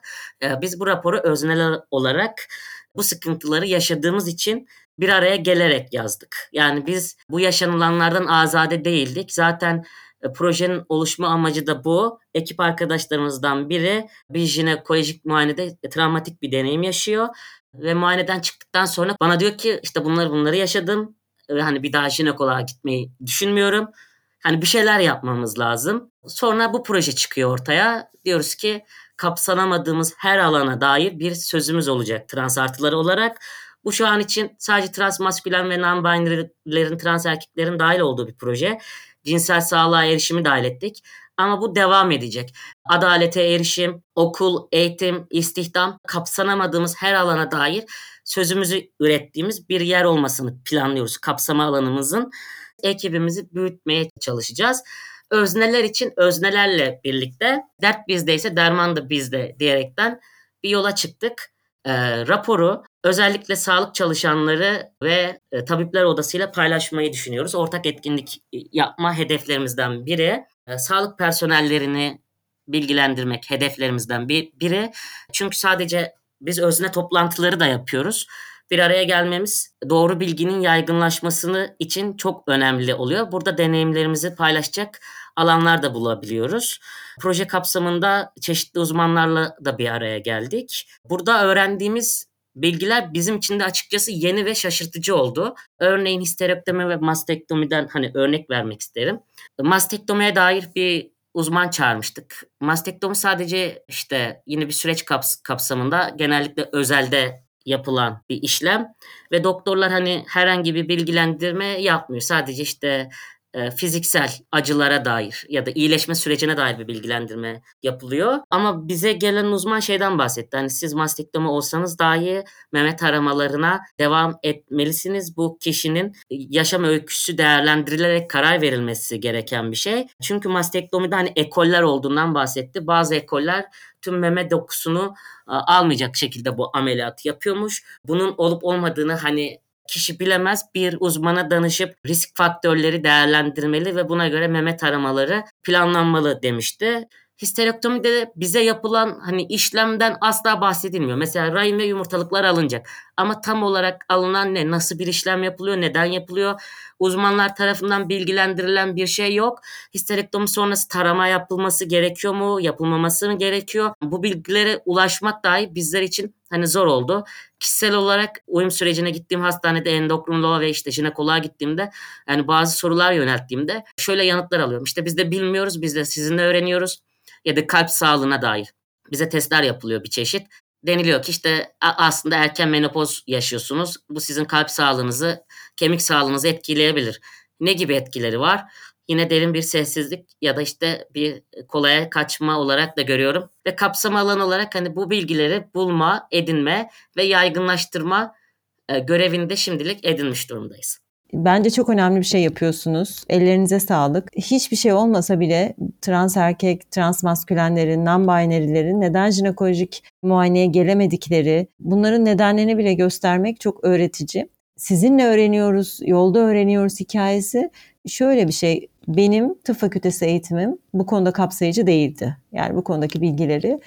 Biz bu raporu öznel olarak bu sıkıntıları yaşadığımız için bir araya gelerek yazdık. Yani biz bu yaşanılanlardan azade değildik. Zaten E, projenin oluşma amacı da bu. Ekip arkadaşlarımızdan biri bir jinekolojik muayenede travmatik bir deneyim yaşıyor. Ve muayeneden çıktıktan sonra bana diyor ki işte bunları bunları yaşadım. Hani bir daha jinekoloğa gitmeyi düşünmüyorum. Hani bir şeyler yapmamız lazım. Sonra bu proje çıkıyor ortaya. Diyoruz ki kapsanamadığımız her alana dair bir sözümüz olacak trans artıları olarak. Bu şu an için sadece trans maskülen ve non-binary'lerin, trans erkeklerin dahil olduğu bir proje. Cinsel sağlığa erişimi dahil ettik. Ama bu devam edecek. Adalete erişim, okul, eğitim, istihdam kapsanamadığımız her alana dair sözümüzü ürettiğimiz bir yer olmasını planlıyoruz kapsama alanımızın. Ekibimizi büyütmeye çalışacağız. Özneler için öznelerle birlikte dert bizdeyse derman da bizde diyerekten bir yola çıktık. E, raporu özellikle sağlık çalışanları ve e, tabipler odasıyla paylaşmayı düşünüyoruz. Ortak etkinlik yapma hedeflerimizden biri. E, sağlık personellerini bilgilendirmek hedeflerimizden bir, biri. Çünkü sadece biz özne toplantıları da yapıyoruz. Bir araya gelmemiz doğru bilginin yaygınlaşmasını için çok önemli oluyor. Burada deneyimlerimizi paylaşacak alanlar da bulabiliyoruz. Proje kapsamında çeşitli uzmanlarla da bir araya geldik. Burada öğrendiğimiz bilgiler bizim için de açıkçası yeni ve şaşırtıcı oldu. Örneğin histerektomi ve mastektomiden hani örnek vermek isterim. Mastektomiye dair bir uzman çağırmıştık. Mastektomi sadece işte yine bir süreç kaps- kapsamında genellikle özelde yapılan bir işlem ve doktorlar hani herhangi bir bilgilendirme yapmıyor. Sadece işte e, fiziksel acılara dair ya da iyileşme sürecine dair bir bilgilendirme yapılıyor. Ama bize gelen uzman şeyden bahsetti. Hani siz mastektomi olsanız dahi meme taramalarına devam etmelisiniz. Bu kişinin yaşam öyküsü değerlendirilerek karar verilmesi gereken bir şey. Çünkü mastektomide hani ekoller olduğundan bahsetti. Bazı ekoller tüm meme dokusunu almayacak şekilde bu ameliyatı yapıyormuş. Bunun olup olmadığını hani kişi bilemez bir uzmana danışıp risk faktörleri değerlendirmeli ve buna göre meme taramaları planlanmalı demişti. Histerektomide de bize yapılan hani işlemden asla bahsedilmiyor. Mesela rahim ve yumurtalıklar alınacak. Ama tam olarak alınan ne? Nasıl bir işlem yapılıyor? Neden yapılıyor? Uzmanlar tarafından bilgilendirilen bir şey yok. Histerektomi sonrası tarama yapılması gerekiyor mu? Yapılmaması mı gerekiyor? Bu bilgilere ulaşmak dahi bizler için hani zor oldu. Kişisel olarak uyum sürecine gittiğim hastanede endokrinoloğa ve işte jinekoloğa gittiğimde yani bazı sorular yönelttiğimde şöyle yanıtlar alıyorum. İşte biz de bilmiyoruz, biz de sizinle öğreniyoruz ya da kalp sağlığına dair bize testler yapılıyor bir çeşit. Deniliyor ki işte aslında erken menopoz yaşıyorsunuz. Bu sizin kalp sağlığınızı, kemik sağlığınızı etkileyebilir. Ne gibi etkileri var? Yine derin bir sessizlik ya da işte bir kolaya kaçma olarak da görüyorum. Ve kapsama alanı olarak hani bu bilgileri bulma, edinme ve yaygınlaştırma e, görevini de şimdilik edinmiş durumdayız. Bence çok önemli bir şey yapıyorsunuz. Ellerinize sağlık. Hiçbir şey olmasa bile trans erkek, trans maskülenlerin, non-binary'lerin neden jinekolojik muayeneye gelemedikleri, bunların nedenlerini bile göstermek çok öğretici. Sizinle öğreniyoruz, yolda öğreniyoruz hikayesi. Şöyle bir şey, benim tıp fakültesi eğitimim bu konuda kapsayıcı değildi. Yani bu konudaki bilgileri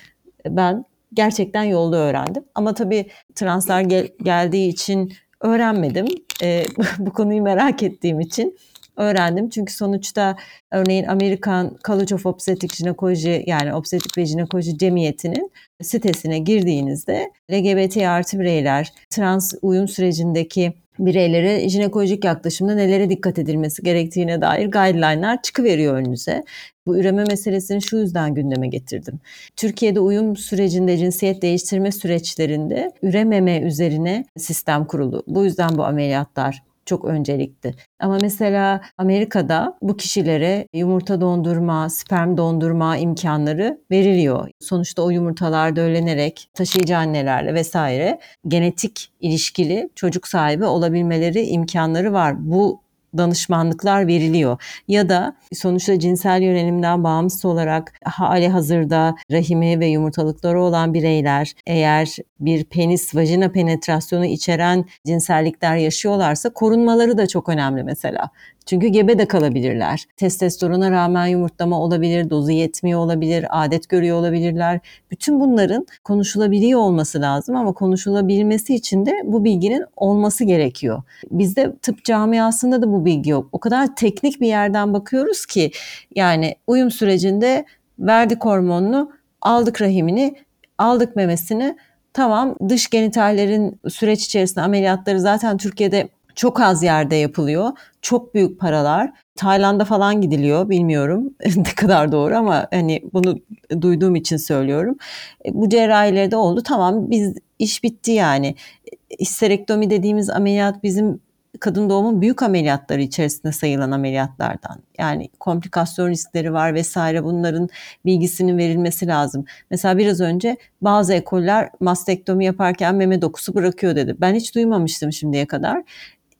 ben gerçekten yolda öğrendim. Ama tabii translar gel- geldiği için öğrenmedim. E, [laughs] bu konuyu merak ettiğim için öğrendim. Çünkü sonuçta örneğin Amerikan College of Obstetric Gynecology yani Obstetrik ve Jinekoloji Cemiyeti'nin sitesine girdiğinizde LGBT artı bireyler trans uyum sürecindeki bireylere jinekolojik yaklaşımda nelere dikkat edilmesi gerektiğine dair guideline'lar çıkıveriyor önünüze. Bu üreme meselesini şu yüzden gündeme getirdim. Türkiye'de uyum sürecinde cinsiyet değiştirme süreçlerinde ürememe üzerine sistem kurulu. Bu yüzden bu ameliyatlar çok öncelikli. Ama mesela Amerika'da bu kişilere yumurta dondurma, sperm dondurma imkanları veriliyor. Sonuçta o yumurtalar döllenerek taşıyıcı annelerle vesaire genetik ilişkili çocuk sahibi olabilmeleri imkanları var. Bu danışmanlıklar veriliyor. Ya da sonuçta cinsel yönelimden bağımsız olarak hali hazırda rahimi ve yumurtalıkları olan bireyler eğer bir penis vajina penetrasyonu içeren cinsellikler yaşıyorlarsa korunmaları da çok önemli mesela. Çünkü gebe de kalabilirler. Testosterona rağmen yumurtlama olabilir, dozu yetmiyor olabilir, adet görüyor olabilirler. Bütün bunların konuşulabiliyor olması lazım ama konuşulabilmesi için de bu bilginin olması gerekiyor. Bizde tıp camiasında da bu bilgi yok. O kadar teknik bir yerden bakıyoruz ki yani uyum sürecinde verdik hormonunu, aldık rahimini, aldık memesini. Tamam dış genitallerin süreç içerisinde ameliyatları zaten Türkiye'de çok az yerde yapılıyor. Çok büyük paralar. Tayland'a falan gidiliyor bilmiyorum [laughs] ne kadar doğru ama hani bunu duyduğum için söylüyorum. E, bu cerrahileri de oldu. Tamam biz iş bitti yani. Histerektomi dediğimiz ameliyat bizim kadın doğumun büyük ameliyatları içerisinde sayılan ameliyatlardan. Yani komplikasyon riskleri var vesaire bunların bilgisinin verilmesi lazım. Mesela biraz önce bazı ekoller mastektomi yaparken meme dokusu bırakıyor dedi. Ben hiç duymamıştım şimdiye kadar.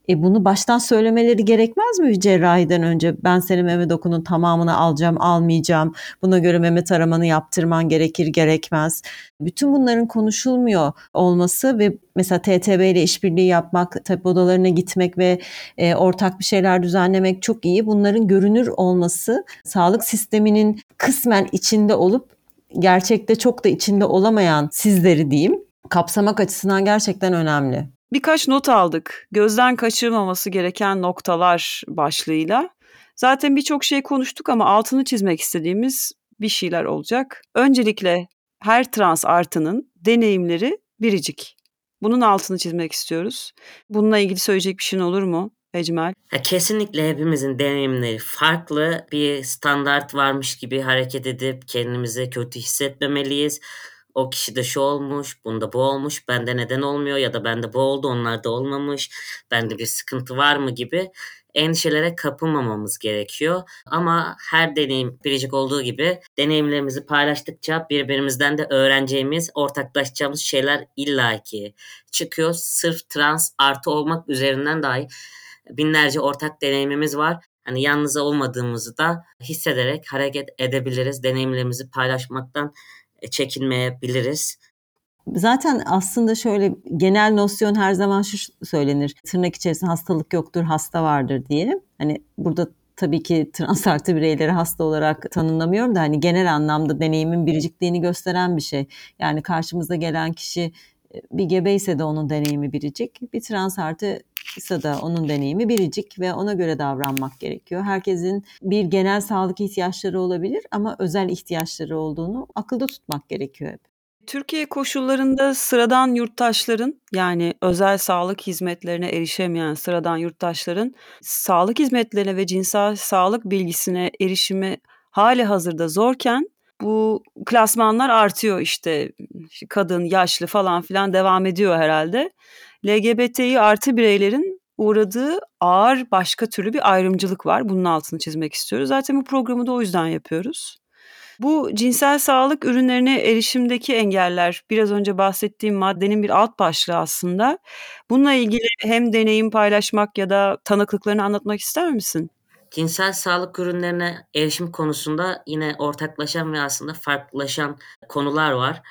E bunu baştan söylemeleri gerekmez mi cerrahiden önce? Ben senin meme dokunun tamamını alacağım, almayacağım. Buna göre meme taramanı yaptırman gerekir, gerekmez. Bütün bunların konuşulmuyor olması ve mesela TTB ile işbirliği yapmak, tabip odalarına gitmek ve e, ortak bir şeyler düzenlemek çok iyi. Bunların görünür olması sağlık sisteminin kısmen içinde olup gerçekte çok da içinde olamayan sizleri diyeyim kapsamak açısından gerçekten önemli. Birkaç not aldık. Gözden kaçırmaması gereken noktalar başlığıyla. Zaten birçok şey konuştuk ama altını çizmek istediğimiz bir şeyler olacak. Öncelikle her trans artının deneyimleri biricik. Bunun altını çizmek istiyoruz. Bununla ilgili söyleyecek bir şeyin olur mu Ecmel? Ya kesinlikle hepimizin deneyimleri farklı. Bir standart varmış gibi hareket edip kendimizi kötü hissetmemeliyiz o kişi de şu olmuş, bunda bu olmuş, bende neden olmuyor ya da bende bu oldu, onlarda olmamış, bende bir sıkıntı var mı gibi endişelere kapılmamamız gerekiyor. Ama her deneyim biricik olduğu gibi deneyimlerimizi paylaştıkça birbirimizden de öğreneceğimiz, ortaklaşacağımız şeyler illaki çıkıyor. Sırf trans artı olmak üzerinden dahi binlerce ortak deneyimimiz var. Hani yalnız olmadığımızı da hissederek hareket edebiliriz. Deneyimlerimizi paylaşmaktan çekinmeyebiliriz. Zaten aslında şöyle genel nosyon her zaman şu söylenir. Tırnak içerisinde hastalık yoktur, hasta vardır diye. Hani burada tabii ki trans artı bireyleri hasta olarak tanımlamıyorum da hani genel anlamda deneyimin biricikliğini gösteren bir şey. Yani karşımıza gelen kişi e, bir gebe ise de onun deneyimi biricik, bir trans artı de onun deneyimi biricik ve ona göre davranmak gerekiyor. Herkesin bir genel sağlık ihtiyaçları olabilir ama özel ihtiyaçları olduğunu akılda tutmak gerekiyor hep. Türkiye koşullarında sıradan yurttaşların yani özel sağlık hizmetlerine erişemeyen sıradan yurttaşların sağlık hizmetlerine ve cinsel sağlık bilgisine erişimi hali hazırda zorken bu klasmanlar artıyor işte kadın, yaşlı falan filan devam ediyor herhalde. LGBTİ artı bireylerin uğradığı ağır başka türlü bir ayrımcılık var. Bunun altını çizmek istiyoruz. Zaten bu programı da o yüzden yapıyoruz. Bu cinsel sağlık ürünlerine erişimdeki engeller biraz önce bahsettiğim maddenin bir alt başlığı aslında. Bununla ilgili hem deneyim paylaşmak ya da tanıklıklarını anlatmak ister misin? Cinsel sağlık ürünlerine erişim konusunda yine ortaklaşan ve aslında farklılaşan konular var.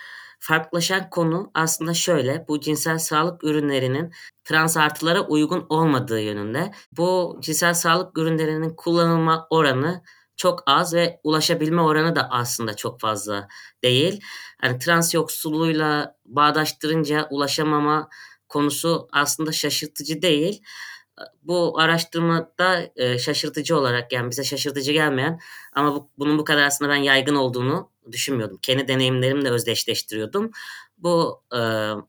Farklılaşan konu aslında şöyle, bu cinsel sağlık ürünlerinin trans artılara uygun olmadığı yönünde. Bu cinsel sağlık ürünlerinin kullanılma oranı çok az ve ulaşabilme oranı da aslında çok fazla değil. Yani trans yoksulluğuyla bağdaştırınca ulaşamama konusu aslında şaşırtıcı değil bu araştırmada e, şaşırtıcı olarak yani bize şaşırtıcı gelmeyen ama bu, bunun bu kadar aslında ben yaygın olduğunu düşünmüyordum. Kendi deneyimlerimle özdeşleştiriyordum. Bu e,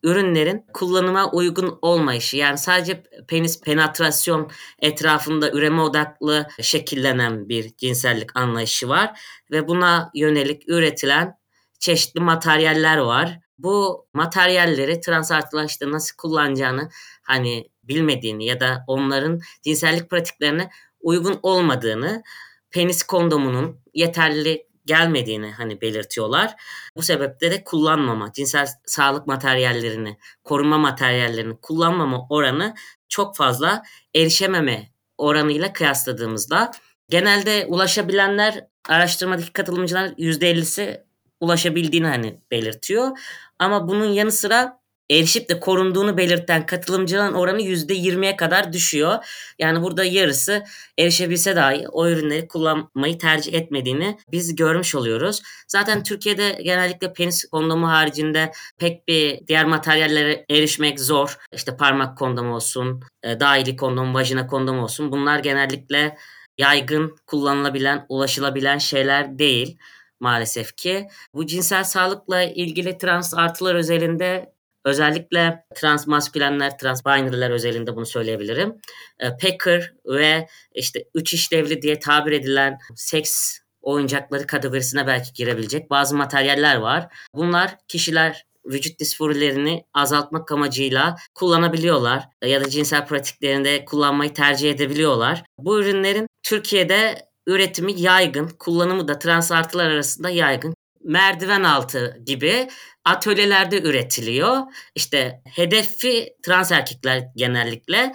ürünlerin kullanıma uygun olmayışı yani sadece penis penetrasyon etrafında üreme odaklı şekillenen bir cinsellik anlayışı var ve buna yönelik üretilen çeşitli materyaller var. Bu materyalleri trans artılar işte nasıl kullanacağını hani bilmediğini ya da onların cinsellik pratiklerine uygun olmadığını, penis kondomunun yeterli gelmediğini hani belirtiyorlar. Bu sebeple de kullanmama, cinsel sağlık materyallerini, koruma materyallerini kullanmama oranı çok fazla erişememe oranıyla kıyasladığımızda genelde ulaşabilenler araştırmadaki katılımcılar %50'si ulaşabildiğini hani belirtiyor. Ama bunun yanı sıra erişip de korunduğunu belirten katılımcıların oranı %20'ye kadar düşüyor. Yani burada yarısı erişebilse dahi o ürünleri kullanmayı tercih etmediğini biz görmüş oluyoruz. Zaten Türkiye'de genellikle penis kondomu haricinde pek bir diğer materyallere erişmek zor. İşte parmak kondomu olsun, e, dahili kondom, vajina kondom olsun. Bunlar genellikle yaygın, kullanılabilen, ulaşılabilen şeyler değil maalesef ki. Bu cinsel sağlıkla ilgili trans artılar özelinde özellikle trans maskülenler, trans binary'ler özelinde bunu söyleyebilirim. E, Packer ve işte üç işlevli diye tabir edilen seks oyuncakları kategorisine belki girebilecek bazı materyaller var. Bunlar kişiler vücut disforilerini azaltmak amacıyla kullanabiliyorlar ya da cinsel pratiklerinde kullanmayı tercih edebiliyorlar. Bu ürünlerin Türkiye'de üretimi yaygın, kullanımı da trans artılar arasında yaygın. Merdiven altı gibi atölyelerde üretiliyor. İşte hedefi trans erkekler genellikle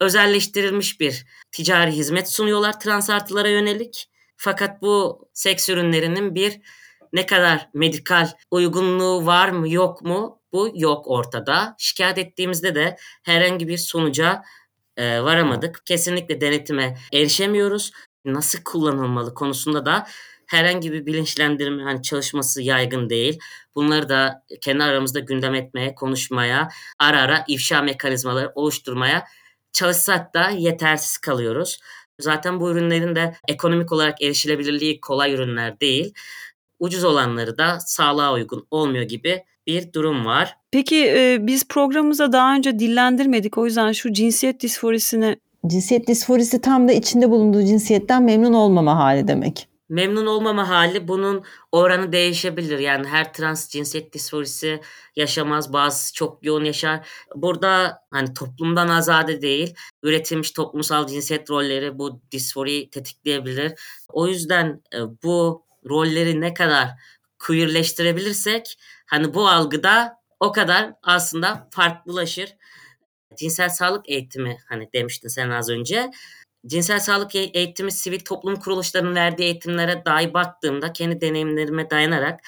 özelleştirilmiş bir ticari hizmet sunuyorlar trans artılara yönelik. Fakat bu seks ürünlerinin bir ne kadar medikal uygunluğu var mı yok mu bu yok ortada. Şikayet ettiğimizde de herhangi bir sonuca e, varamadık. Kesinlikle denetime erişemiyoruz. Nasıl kullanılmalı konusunda da herhangi bir bilinçlendirme hani çalışması yaygın değil. Bunları da kendi aramızda gündem etmeye, konuşmaya, ara ara ifşa mekanizmaları oluşturmaya çalışsak da yetersiz kalıyoruz. Zaten bu ürünlerin de ekonomik olarak erişilebilirliği kolay ürünler değil. Ucuz olanları da sağlığa uygun olmuyor gibi bir durum var. Peki e, biz programımıza daha önce dillendirmedik. O yüzden şu cinsiyet disforisini Cinsiyet disforisi tam da içinde bulunduğu cinsiyetten memnun olmama hali demek. Memnun olmama hali bunun oranı değişebilir. Yani her trans cinsiyet disforisi yaşamaz. Bazısı çok yoğun yaşar. Burada hani toplumdan azade değil, üretilmiş toplumsal cinsiyet rolleri bu disforiyi tetikleyebilir. O yüzden e, bu rolleri ne kadar queerleştirebilirsek hani bu algıda o kadar aslında farklılaşır. Cinsel sağlık eğitimi hani demiştin sen az önce. Cinsel sağlık e- eğitimi sivil toplum kuruluşlarının verdiği eğitimlere dahi baktığımda kendi deneyimlerime dayanarak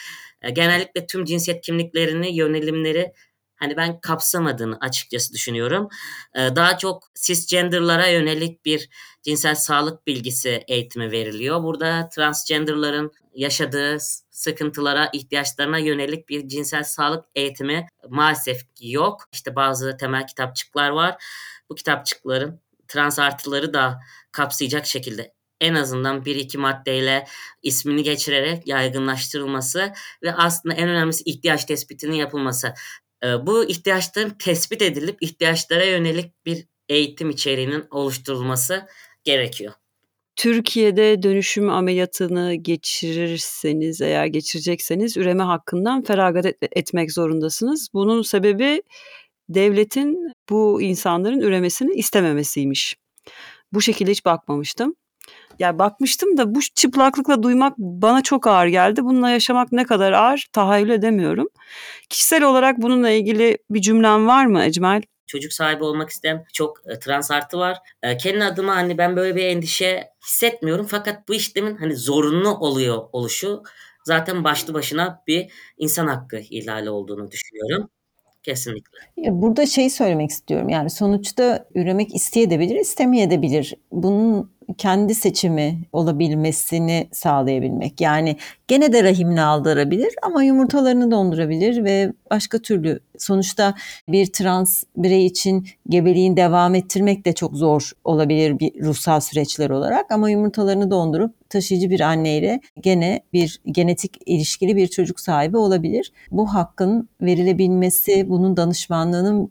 e, genellikle tüm cinsiyet kimliklerini, yönelimleri hani ben kapsamadığını açıkçası düşünüyorum. E, daha çok cisgenderlara yönelik bir cinsel sağlık bilgisi eğitimi veriliyor. Burada transgenderların yaşadığı sıkıntılara, ihtiyaçlarına yönelik bir cinsel sağlık eğitimi maalesef yok. İşte bazı temel kitapçıklar var. Bu kitapçıkların trans artıları da kapsayacak şekilde en azından bir iki maddeyle ismini geçirerek yaygınlaştırılması ve aslında en önemlisi ihtiyaç tespitinin yapılması. Bu ihtiyaçların tespit edilip ihtiyaçlara yönelik bir eğitim içeriğinin oluşturulması gerekiyor. Türkiye'de dönüşüm ameliyatını geçirirseniz eğer geçirecekseniz üreme hakkından feragat et- etmek zorundasınız. Bunun sebebi devletin bu insanların üremesini istememesiymiş. Bu şekilde hiç bakmamıştım. Yani bakmıştım da bu çıplaklıkla duymak bana çok ağır geldi. Bununla yaşamak ne kadar ağır tahayyül edemiyorum. Kişisel olarak bununla ilgili bir cümlem var mı Ecmel? çocuk sahibi olmak isteyen çok e, trans artı var. E, kendi adıma hani ben böyle bir endişe hissetmiyorum fakat bu işlemin hani zorunlu oluyor oluşu zaten başlı başına bir insan hakkı ihlali olduğunu düşünüyorum. Kesinlikle. Burada şey söylemek istiyorum. Yani sonuçta üremek isteyebilir, istemeyebilir. Bunun kendi seçimi olabilmesini sağlayabilmek. Yani gene de rahimle aldırabilir ama yumurtalarını dondurabilir ve başka türlü sonuçta bir trans birey için gebeliğin devam ettirmek de çok zor olabilir bir ruhsal süreçler olarak ama yumurtalarını dondurup taşıyıcı bir anneyle gene bir genetik ilişkili bir çocuk sahibi olabilir. Bu hakkın verilebilmesi, bunun danışmanlığının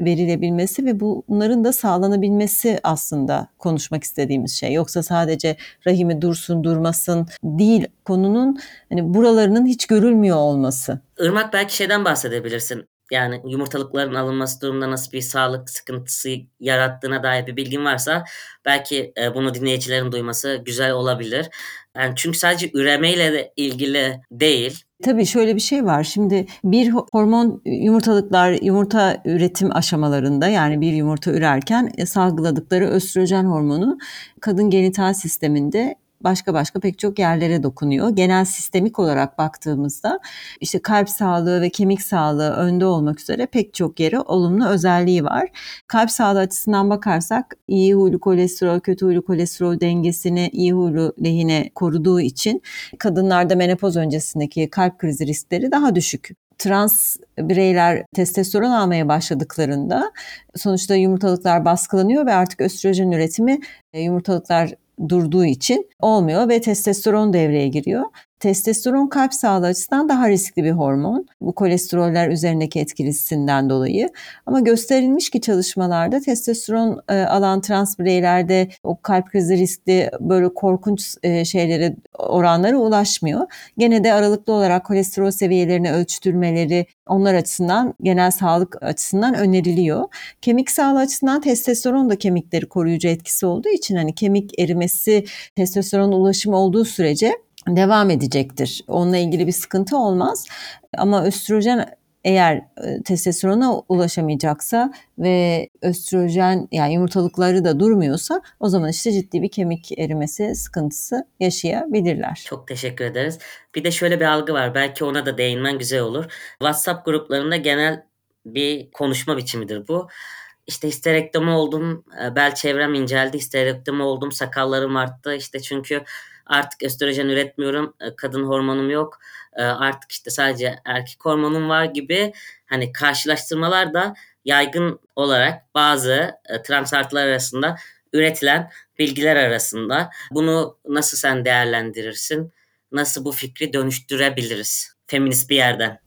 verilebilmesi ve bunların da sağlanabilmesi aslında konuşmak istediğimiz şey. Yoksa sadece rahimi dursun durmasın değil konunun hani buralarının hiç görülmüyor olması. Irmak belki şeyden bahsedebilirsin. Yani yumurtalıkların alınması durumunda nasıl bir sağlık sıkıntısı yarattığına dair bir bilgin varsa belki e, bunu dinleyicilerin duyması güzel olabilir. Yani çünkü sadece üremeyle de ilgili değil. Tabii şöyle bir şey var. Şimdi bir hormon yumurtalıklar yumurta üretim aşamalarında yani bir yumurta ürerken e, salgıladıkları östrojen hormonu kadın genital sisteminde başka başka pek çok yerlere dokunuyor. Genel sistemik olarak baktığımızda işte kalp sağlığı ve kemik sağlığı önde olmak üzere pek çok yere olumlu özelliği var. Kalp sağlığı açısından bakarsak iyi huylu kolesterol, kötü huylu kolesterol dengesini iyi huylu lehine koruduğu için kadınlarda menopoz öncesindeki kalp krizi riskleri daha düşük trans bireyler testosteron almaya başladıklarında sonuçta yumurtalıklar baskılanıyor ve artık östrojen üretimi e, yumurtalıklar durduğu için olmuyor ve testosteron devreye giriyor. Testosteron kalp sağlığı açısından daha riskli bir hormon. Bu kolesteroller üzerindeki etkisinden dolayı. Ama gösterilmiş ki çalışmalarda testosteron e, alan trans bireylerde o kalp krizi riskli böyle korkunç e, şeylere oranlara ulaşmıyor. Gene de aralıklı olarak kolesterol seviyelerini ölçtürmeleri onlar açısından genel sağlık açısından öneriliyor. Kemik sağlığı açısından testosteron da kemikleri koruyucu etkisi olduğu için hani kemik erimesi testosteron ulaşımı olduğu sürece devam edecektir. Onunla ilgili bir sıkıntı olmaz. Ama östrojen eğer e, testosterona ulaşamayacaksa ve östrojen yani yumurtalıkları da durmuyorsa o zaman işte ciddi bir kemik erimesi sıkıntısı yaşayabilirler. Çok teşekkür ederiz. Bir de şöyle bir algı var. Belki ona da değinmen güzel olur. WhatsApp gruplarında genel bir konuşma biçimidir bu. İşte histerektomi oldum, e, bel çevrem inceldi, histerektomi oldum, sakallarım arttı. İşte çünkü artık östrojen üretmiyorum, e, kadın hormonum yok, e, artık işte sadece erkek hormonum var gibi hani karşılaştırmalar da yaygın olarak bazı e, trans artılar arasında üretilen bilgiler arasında. Bunu nasıl sen değerlendirirsin? Nasıl bu fikri dönüştürebiliriz? Feminist bir yerden.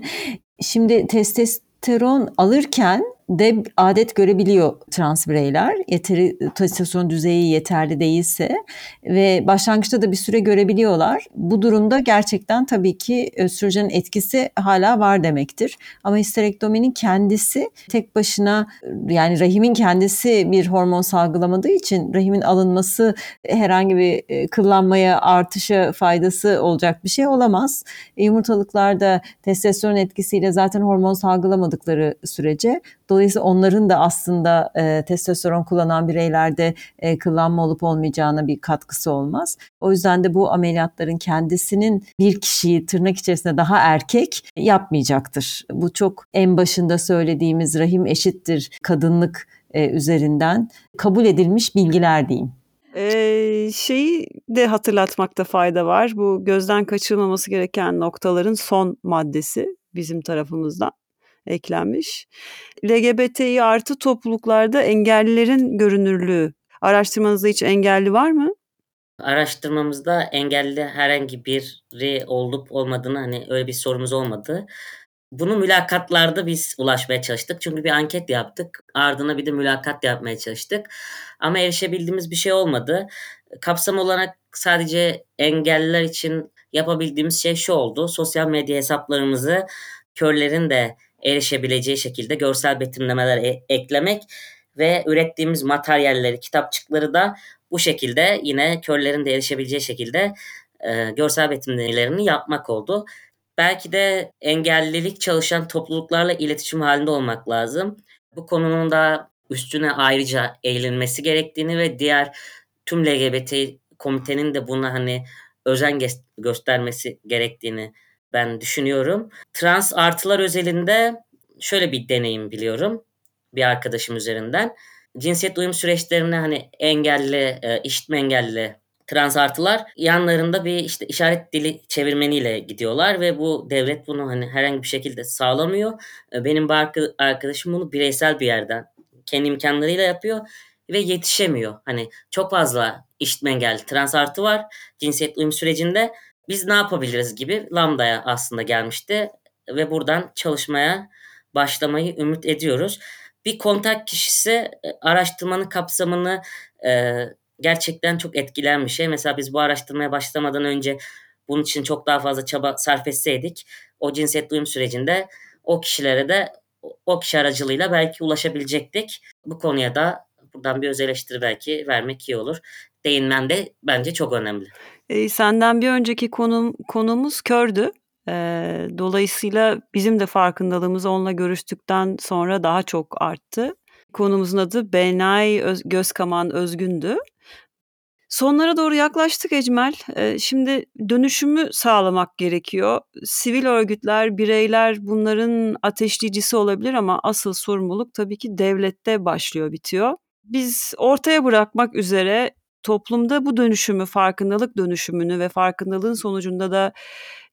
[laughs] Şimdi testosteron alırken de adet görebiliyor trans bireyler. Yeteri testosteron düzeyi yeterli değilse ve başlangıçta da bir süre görebiliyorlar. Bu durumda gerçekten tabii ki östrojenin etkisi hala var demektir. Ama histerektominin kendisi tek başına yani rahimin kendisi bir hormon salgılamadığı için rahimin alınması herhangi bir e, kıllanmaya artışa faydası olacak bir şey olamaz. E, yumurtalıklarda testosteron etkisiyle zaten hormon salgılamadıkları sürece Dolayısıyla onların da aslında e, testosteron kullanan bireylerde e, kıllanma olup olmayacağına bir katkısı olmaz. O yüzden de bu ameliyatların kendisinin bir kişiyi tırnak içerisinde daha erkek yapmayacaktır. Bu çok en başında söylediğimiz rahim eşittir kadınlık e, üzerinden kabul edilmiş bilgiler diyeyim. Ee, şeyi de hatırlatmakta fayda var. Bu gözden kaçırılmaması gereken noktaların son maddesi bizim tarafımızdan eklenmiş. LGBTİ artı topluluklarda engellilerin görünürlüğü. Araştırmanızda hiç engelli var mı? Araştırmamızda engelli herhangi biri olup olmadığını hani öyle bir sorumuz olmadı. Bunu mülakatlarda biz ulaşmaya çalıştık. Çünkü bir anket yaptık. Ardına bir de mülakat yapmaya çalıştık. Ama erişebildiğimiz bir şey olmadı. Kapsam olarak sadece engelliler için yapabildiğimiz şey şu oldu. Sosyal medya hesaplarımızı körlerin de erişebileceği şekilde görsel betimlemeler e- eklemek ve ürettiğimiz materyalleri, kitapçıkları da bu şekilde yine körlerin de erişebileceği şekilde e, görsel betimlemelerini yapmak oldu. Belki de engellilik çalışan topluluklarla iletişim halinde olmak lazım. Bu konunun da üstüne ayrıca eğilinmesi gerektiğini ve diğer tüm LGBT komitenin de buna hani özen göstermesi gerektiğini ben düşünüyorum. Trans artılar özelinde şöyle bir deneyim biliyorum bir arkadaşım üzerinden. Cinsiyet uyum süreçlerine hani engelli, e, işitme engelli trans artılar yanlarında bir işte işaret dili çevirmeniyle gidiyorlar ve bu devlet bunu hani herhangi bir şekilde sağlamıyor. E, benim bir arkadaşım bunu bireysel bir yerden kendi imkanlarıyla yapıyor ve yetişemiyor. Hani çok fazla işitme engelli trans artı var cinsiyet uyum sürecinde biz ne yapabiliriz gibi Lambda'ya aslında gelmişti ve buradan çalışmaya başlamayı ümit ediyoruz. Bir kontak kişisi e, araştırmanın kapsamını e, gerçekten çok etkilen bir şey. Mesela biz bu araştırmaya başlamadan önce bunun için çok daha fazla çaba sarf etseydik o cinsiyet uyum sürecinde o kişilere de o kişi aracılığıyla belki ulaşabilecektik. Bu konuya da buradan bir öz eleştiri belki vermek iyi olur. Değinmen de bence çok önemli. E, senden bir önceki konum, konumuz kördü. E, dolayısıyla bizim de farkındalığımız onunla görüştükten sonra daha çok arttı. Konumuzun adı Benay Öz, Gözkaman Özgün'dü. Sonlara doğru yaklaştık Ecmel. Ee, şimdi dönüşümü sağlamak gerekiyor. Sivil örgütler, bireyler bunların ateşleyicisi olabilir ama asıl sorumluluk tabii ki devlette başlıyor, bitiyor. Biz ortaya bırakmak üzere toplumda bu dönüşümü, farkındalık dönüşümünü ve farkındalığın sonucunda da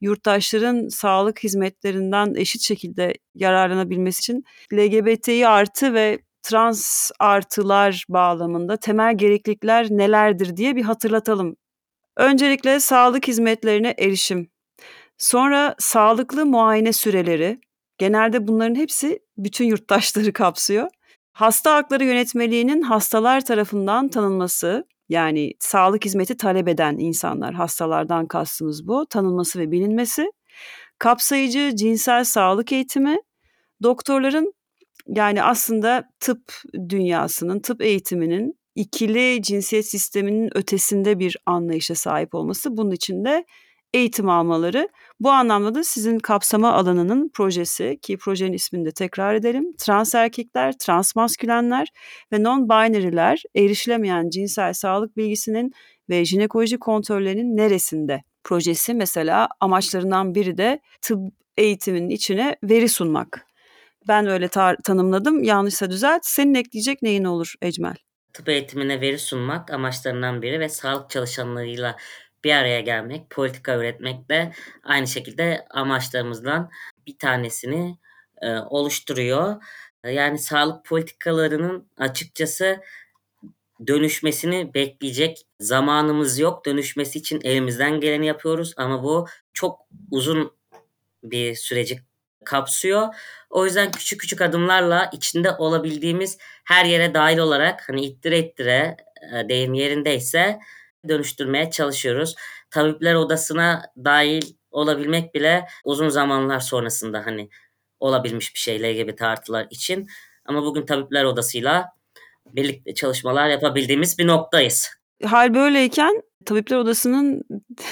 yurttaşların sağlık hizmetlerinden eşit şekilde yararlanabilmesi için LGBTİ artı ve trans artılar bağlamında temel gereklilikler nelerdir diye bir hatırlatalım. Öncelikle sağlık hizmetlerine erişim. Sonra sağlıklı muayene süreleri. Genelde bunların hepsi bütün yurttaşları kapsıyor. Hasta hakları yönetmeliğinin hastalar tarafından tanınması, yani sağlık hizmeti talep eden insanlar, hastalardan kastımız bu, tanınması ve bilinmesi. Kapsayıcı cinsel sağlık eğitimi, doktorların yani aslında tıp dünyasının, tıp eğitiminin ikili cinsiyet sisteminin ötesinde bir anlayışa sahip olması. Bunun için de eğitim almaları. Bu anlamda da sizin kapsama alanının projesi ki projenin ismini de tekrar edelim. Trans erkekler, trans maskülenler ve non-binary'ler erişilemeyen cinsel sağlık bilgisinin ve jinekoloji kontrollerinin neresinde? Projesi mesela amaçlarından biri de tıp eğitiminin içine veri sunmak. Ben öyle tar- tanımladım. Yanlışsa düzelt. Senin ekleyecek neyin olur Ecmel? Tıp eğitimine veri sunmak amaçlarından biri ve sağlık çalışanlarıyla bir araya gelmek, politika üretmek de aynı şekilde amaçlarımızdan bir tanesini e, oluşturuyor. Yani sağlık politikalarının açıkçası dönüşmesini bekleyecek zamanımız yok. Dönüşmesi için elimizden geleni yapıyoruz ama bu çok uzun bir süreci kapsıyor. O yüzden küçük küçük adımlarla içinde olabildiğimiz her yere dahil olarak hani ittire ittire e, deyim yerindeyse dönüştürmeye çalışıyoruz. Tabipler odasına dahil olabilmek bile uzun zamanlar sonrasında hani olabilmiş bir şey LGBT artılar için. Ama bugün tabipler odasıyla birlikte çalışmalar yapabildiğimiz bir noktayız. Hal böyleyken tabipler odasının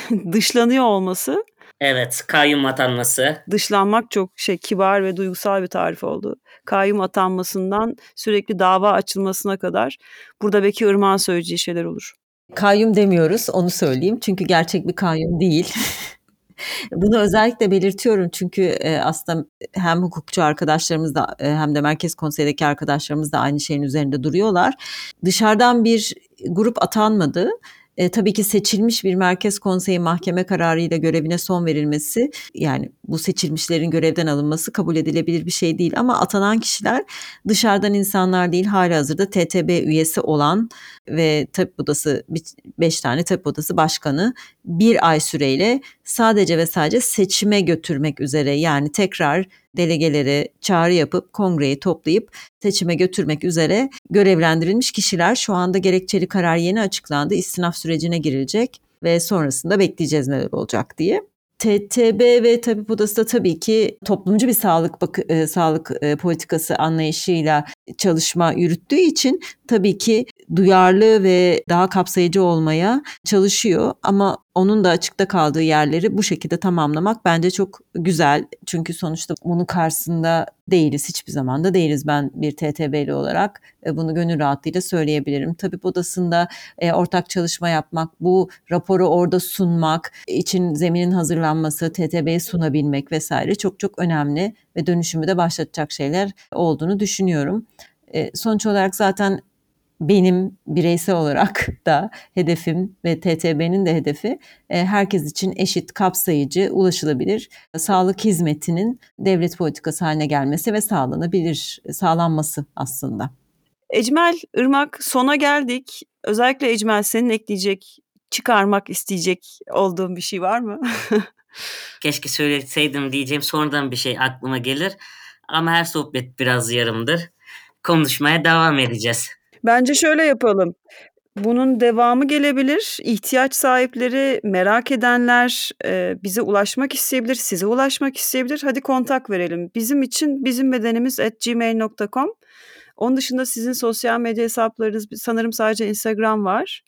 [laughs] dışlanıyor olması Evet, kayyum atanması. Dışlanmak çok şey kibar ve duygusal bir tarif oldu. Kayyum atanmasından sürekli dava açılmasına kadar burada belki Irmak'ın söyleyeceği şeyler olur. Kayyum demiyoruz onu söyleyeyim çünkü gerçek bir kayyum değil. [laughs] Bunu özellikle belirtiyorum çünkü e, aslında hem hukukçu arkadaşlarımız da e, hem de Merkez Konseyi'deki arkadaşlarımız da aynı şeyin üzerinde duruyorlar. Dışarıdan bir grup atanmadı e, tabii ki seçilmiş bir merkez konseyi mahkeme kararıyla görevine son verilmesi yani bu seçilmişlerin görevden alınması kabul edilebilir bir şey değil. Ama atanan kişiler dışarıdan insanlar değil hali hazırda TTB üyesi olan ve tabip odası 5 tane tabip odası başkanı bir ay süreyle sadece ve sadece seçime götürmek üzere yani tekrar delegeleri çağrı yapıp kongreyi toplayıp seçime götürmek üzere görevlendirilmiş kişiler şu anda gerekçeli karar yeni açıklandı. İstinaf sürecine girilecek ve sonrasında bekleyeceğiz neler olacak diye. TTB ve tabip odası da tabii ki toplumcu bir sağlık bak e, sağlık e, politikası anlayışıyla çalışma yürüttüğü için tabii ki duyarlı ve daha kapsayıcı olmaya çalışıyor ama onun da açıkta kaldığı yerleri bu şekilde tamamlamak bence çok güzel. Çünkü sonuçta bunun karşısında değiliz. Hiçbir zaman da değiliz ben bir TTB'li olarak. E, bunu gönül rahatlığıyla söyleyebilirim. Tabip odasında e, ortak çalışma yapmak, bu raporu orada sunmak, için zeminin hazırlanması, TTB'ye sunabilmek vesaire çok çok önemli ve dönüşümü de başlatacak şeyler olduğunu düşünüyorum. E, sonuç olarak zaten benim bireysel olarak [laughs] da hedefim ve TTB'nin de hedefi e, herkes için eşit, kapsayıcı, ulaşılabilir sağlık hizmetinin devlet politikası haline gelmesi ve sağlanabilir, sağlanması aslında. Ecmel, Irmak sona geldik. Özellikle Ecmel senin ekleyecek, çıkarmak isteyecek olduğun bir şey var mı? [laughs] Keşke söyleseydim diyeceğim sonradan bir şey aklıma gelir. Ama her sohbet biraz yarımdır. Konuşmaya devam edeceğiz. Bence şöyle yapalım. Bunun devamı gelebilir. İhtiyaç sahipleri, merak edenler e, bize ulaşmak isteyebilir, size ulaşmak isteyebilir. Hadi kontak verelim. Bizim için bizim bedenimiz at gmail.com. Onun dışında sizin sosyal medya hesaplarınız sanırım sadece Instagram var.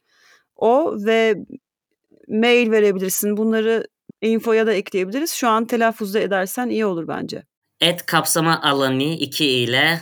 O ve mail verebilirsin. Bunları infoya da ekleyebiliriz. Şu an telaffuzda edersen iyi olur bence. Et kapsama alanı 2 ile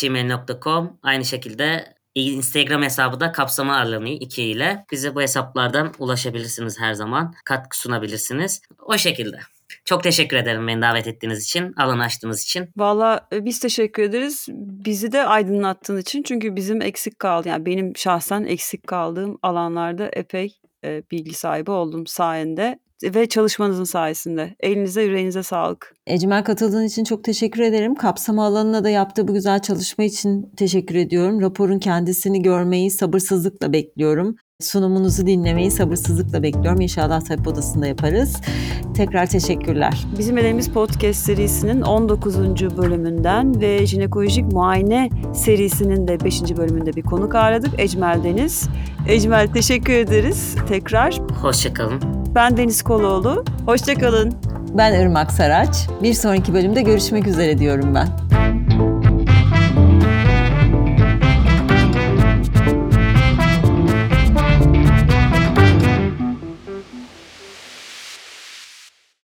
gmail.com aynı şekilde Instagram hesabı da kapsama alanı 2 ile. Bize bu hesaplardan ulaşabilirsiniz her zaman. Katkı sunabilirsiniz. O şekilde. Çok teşekkür ederim beni davet ettiğiniz için, alanı açtığınız için. Valla e, biz teşekkür ederiz. Bizi de aydınlattığın için. Çünkü bizim eksik kaldı. Yani benim şahsen eksik kaldığım alanlarda epey e, bilgi sahibi oldum sayende ve çalışmanızın sayesinde. Elinize yüreğinize sağlık. Ecmel katıldığın için çok teşekkür ederim. Kapsama alanına da yaptığı bu güzel çalışma için teşekkür ediyorum. Raporun kendisini görmeyi sabırsızlıkla bekliyorum. Sunumunuzu dinlemeyi sabırsızlıkla bekliyorum. İnşallah tabip odasında yaparız. Tekrar teşekkürler. Bizim Elemiz Podcast serisinin 19. bölümünden ve jinekolojik muayene serisinin de 5. bölümünde bir konuk ağırladık. Ecmel Deniz. Ecmel teşekkür ederiz tekrar. Hoşçakalın. Ben Deniz Koloğlu. Hoşçakalın. Ben Irmak Saraç. Bir sonraki bölümde görüşmek üzere diyorum ben.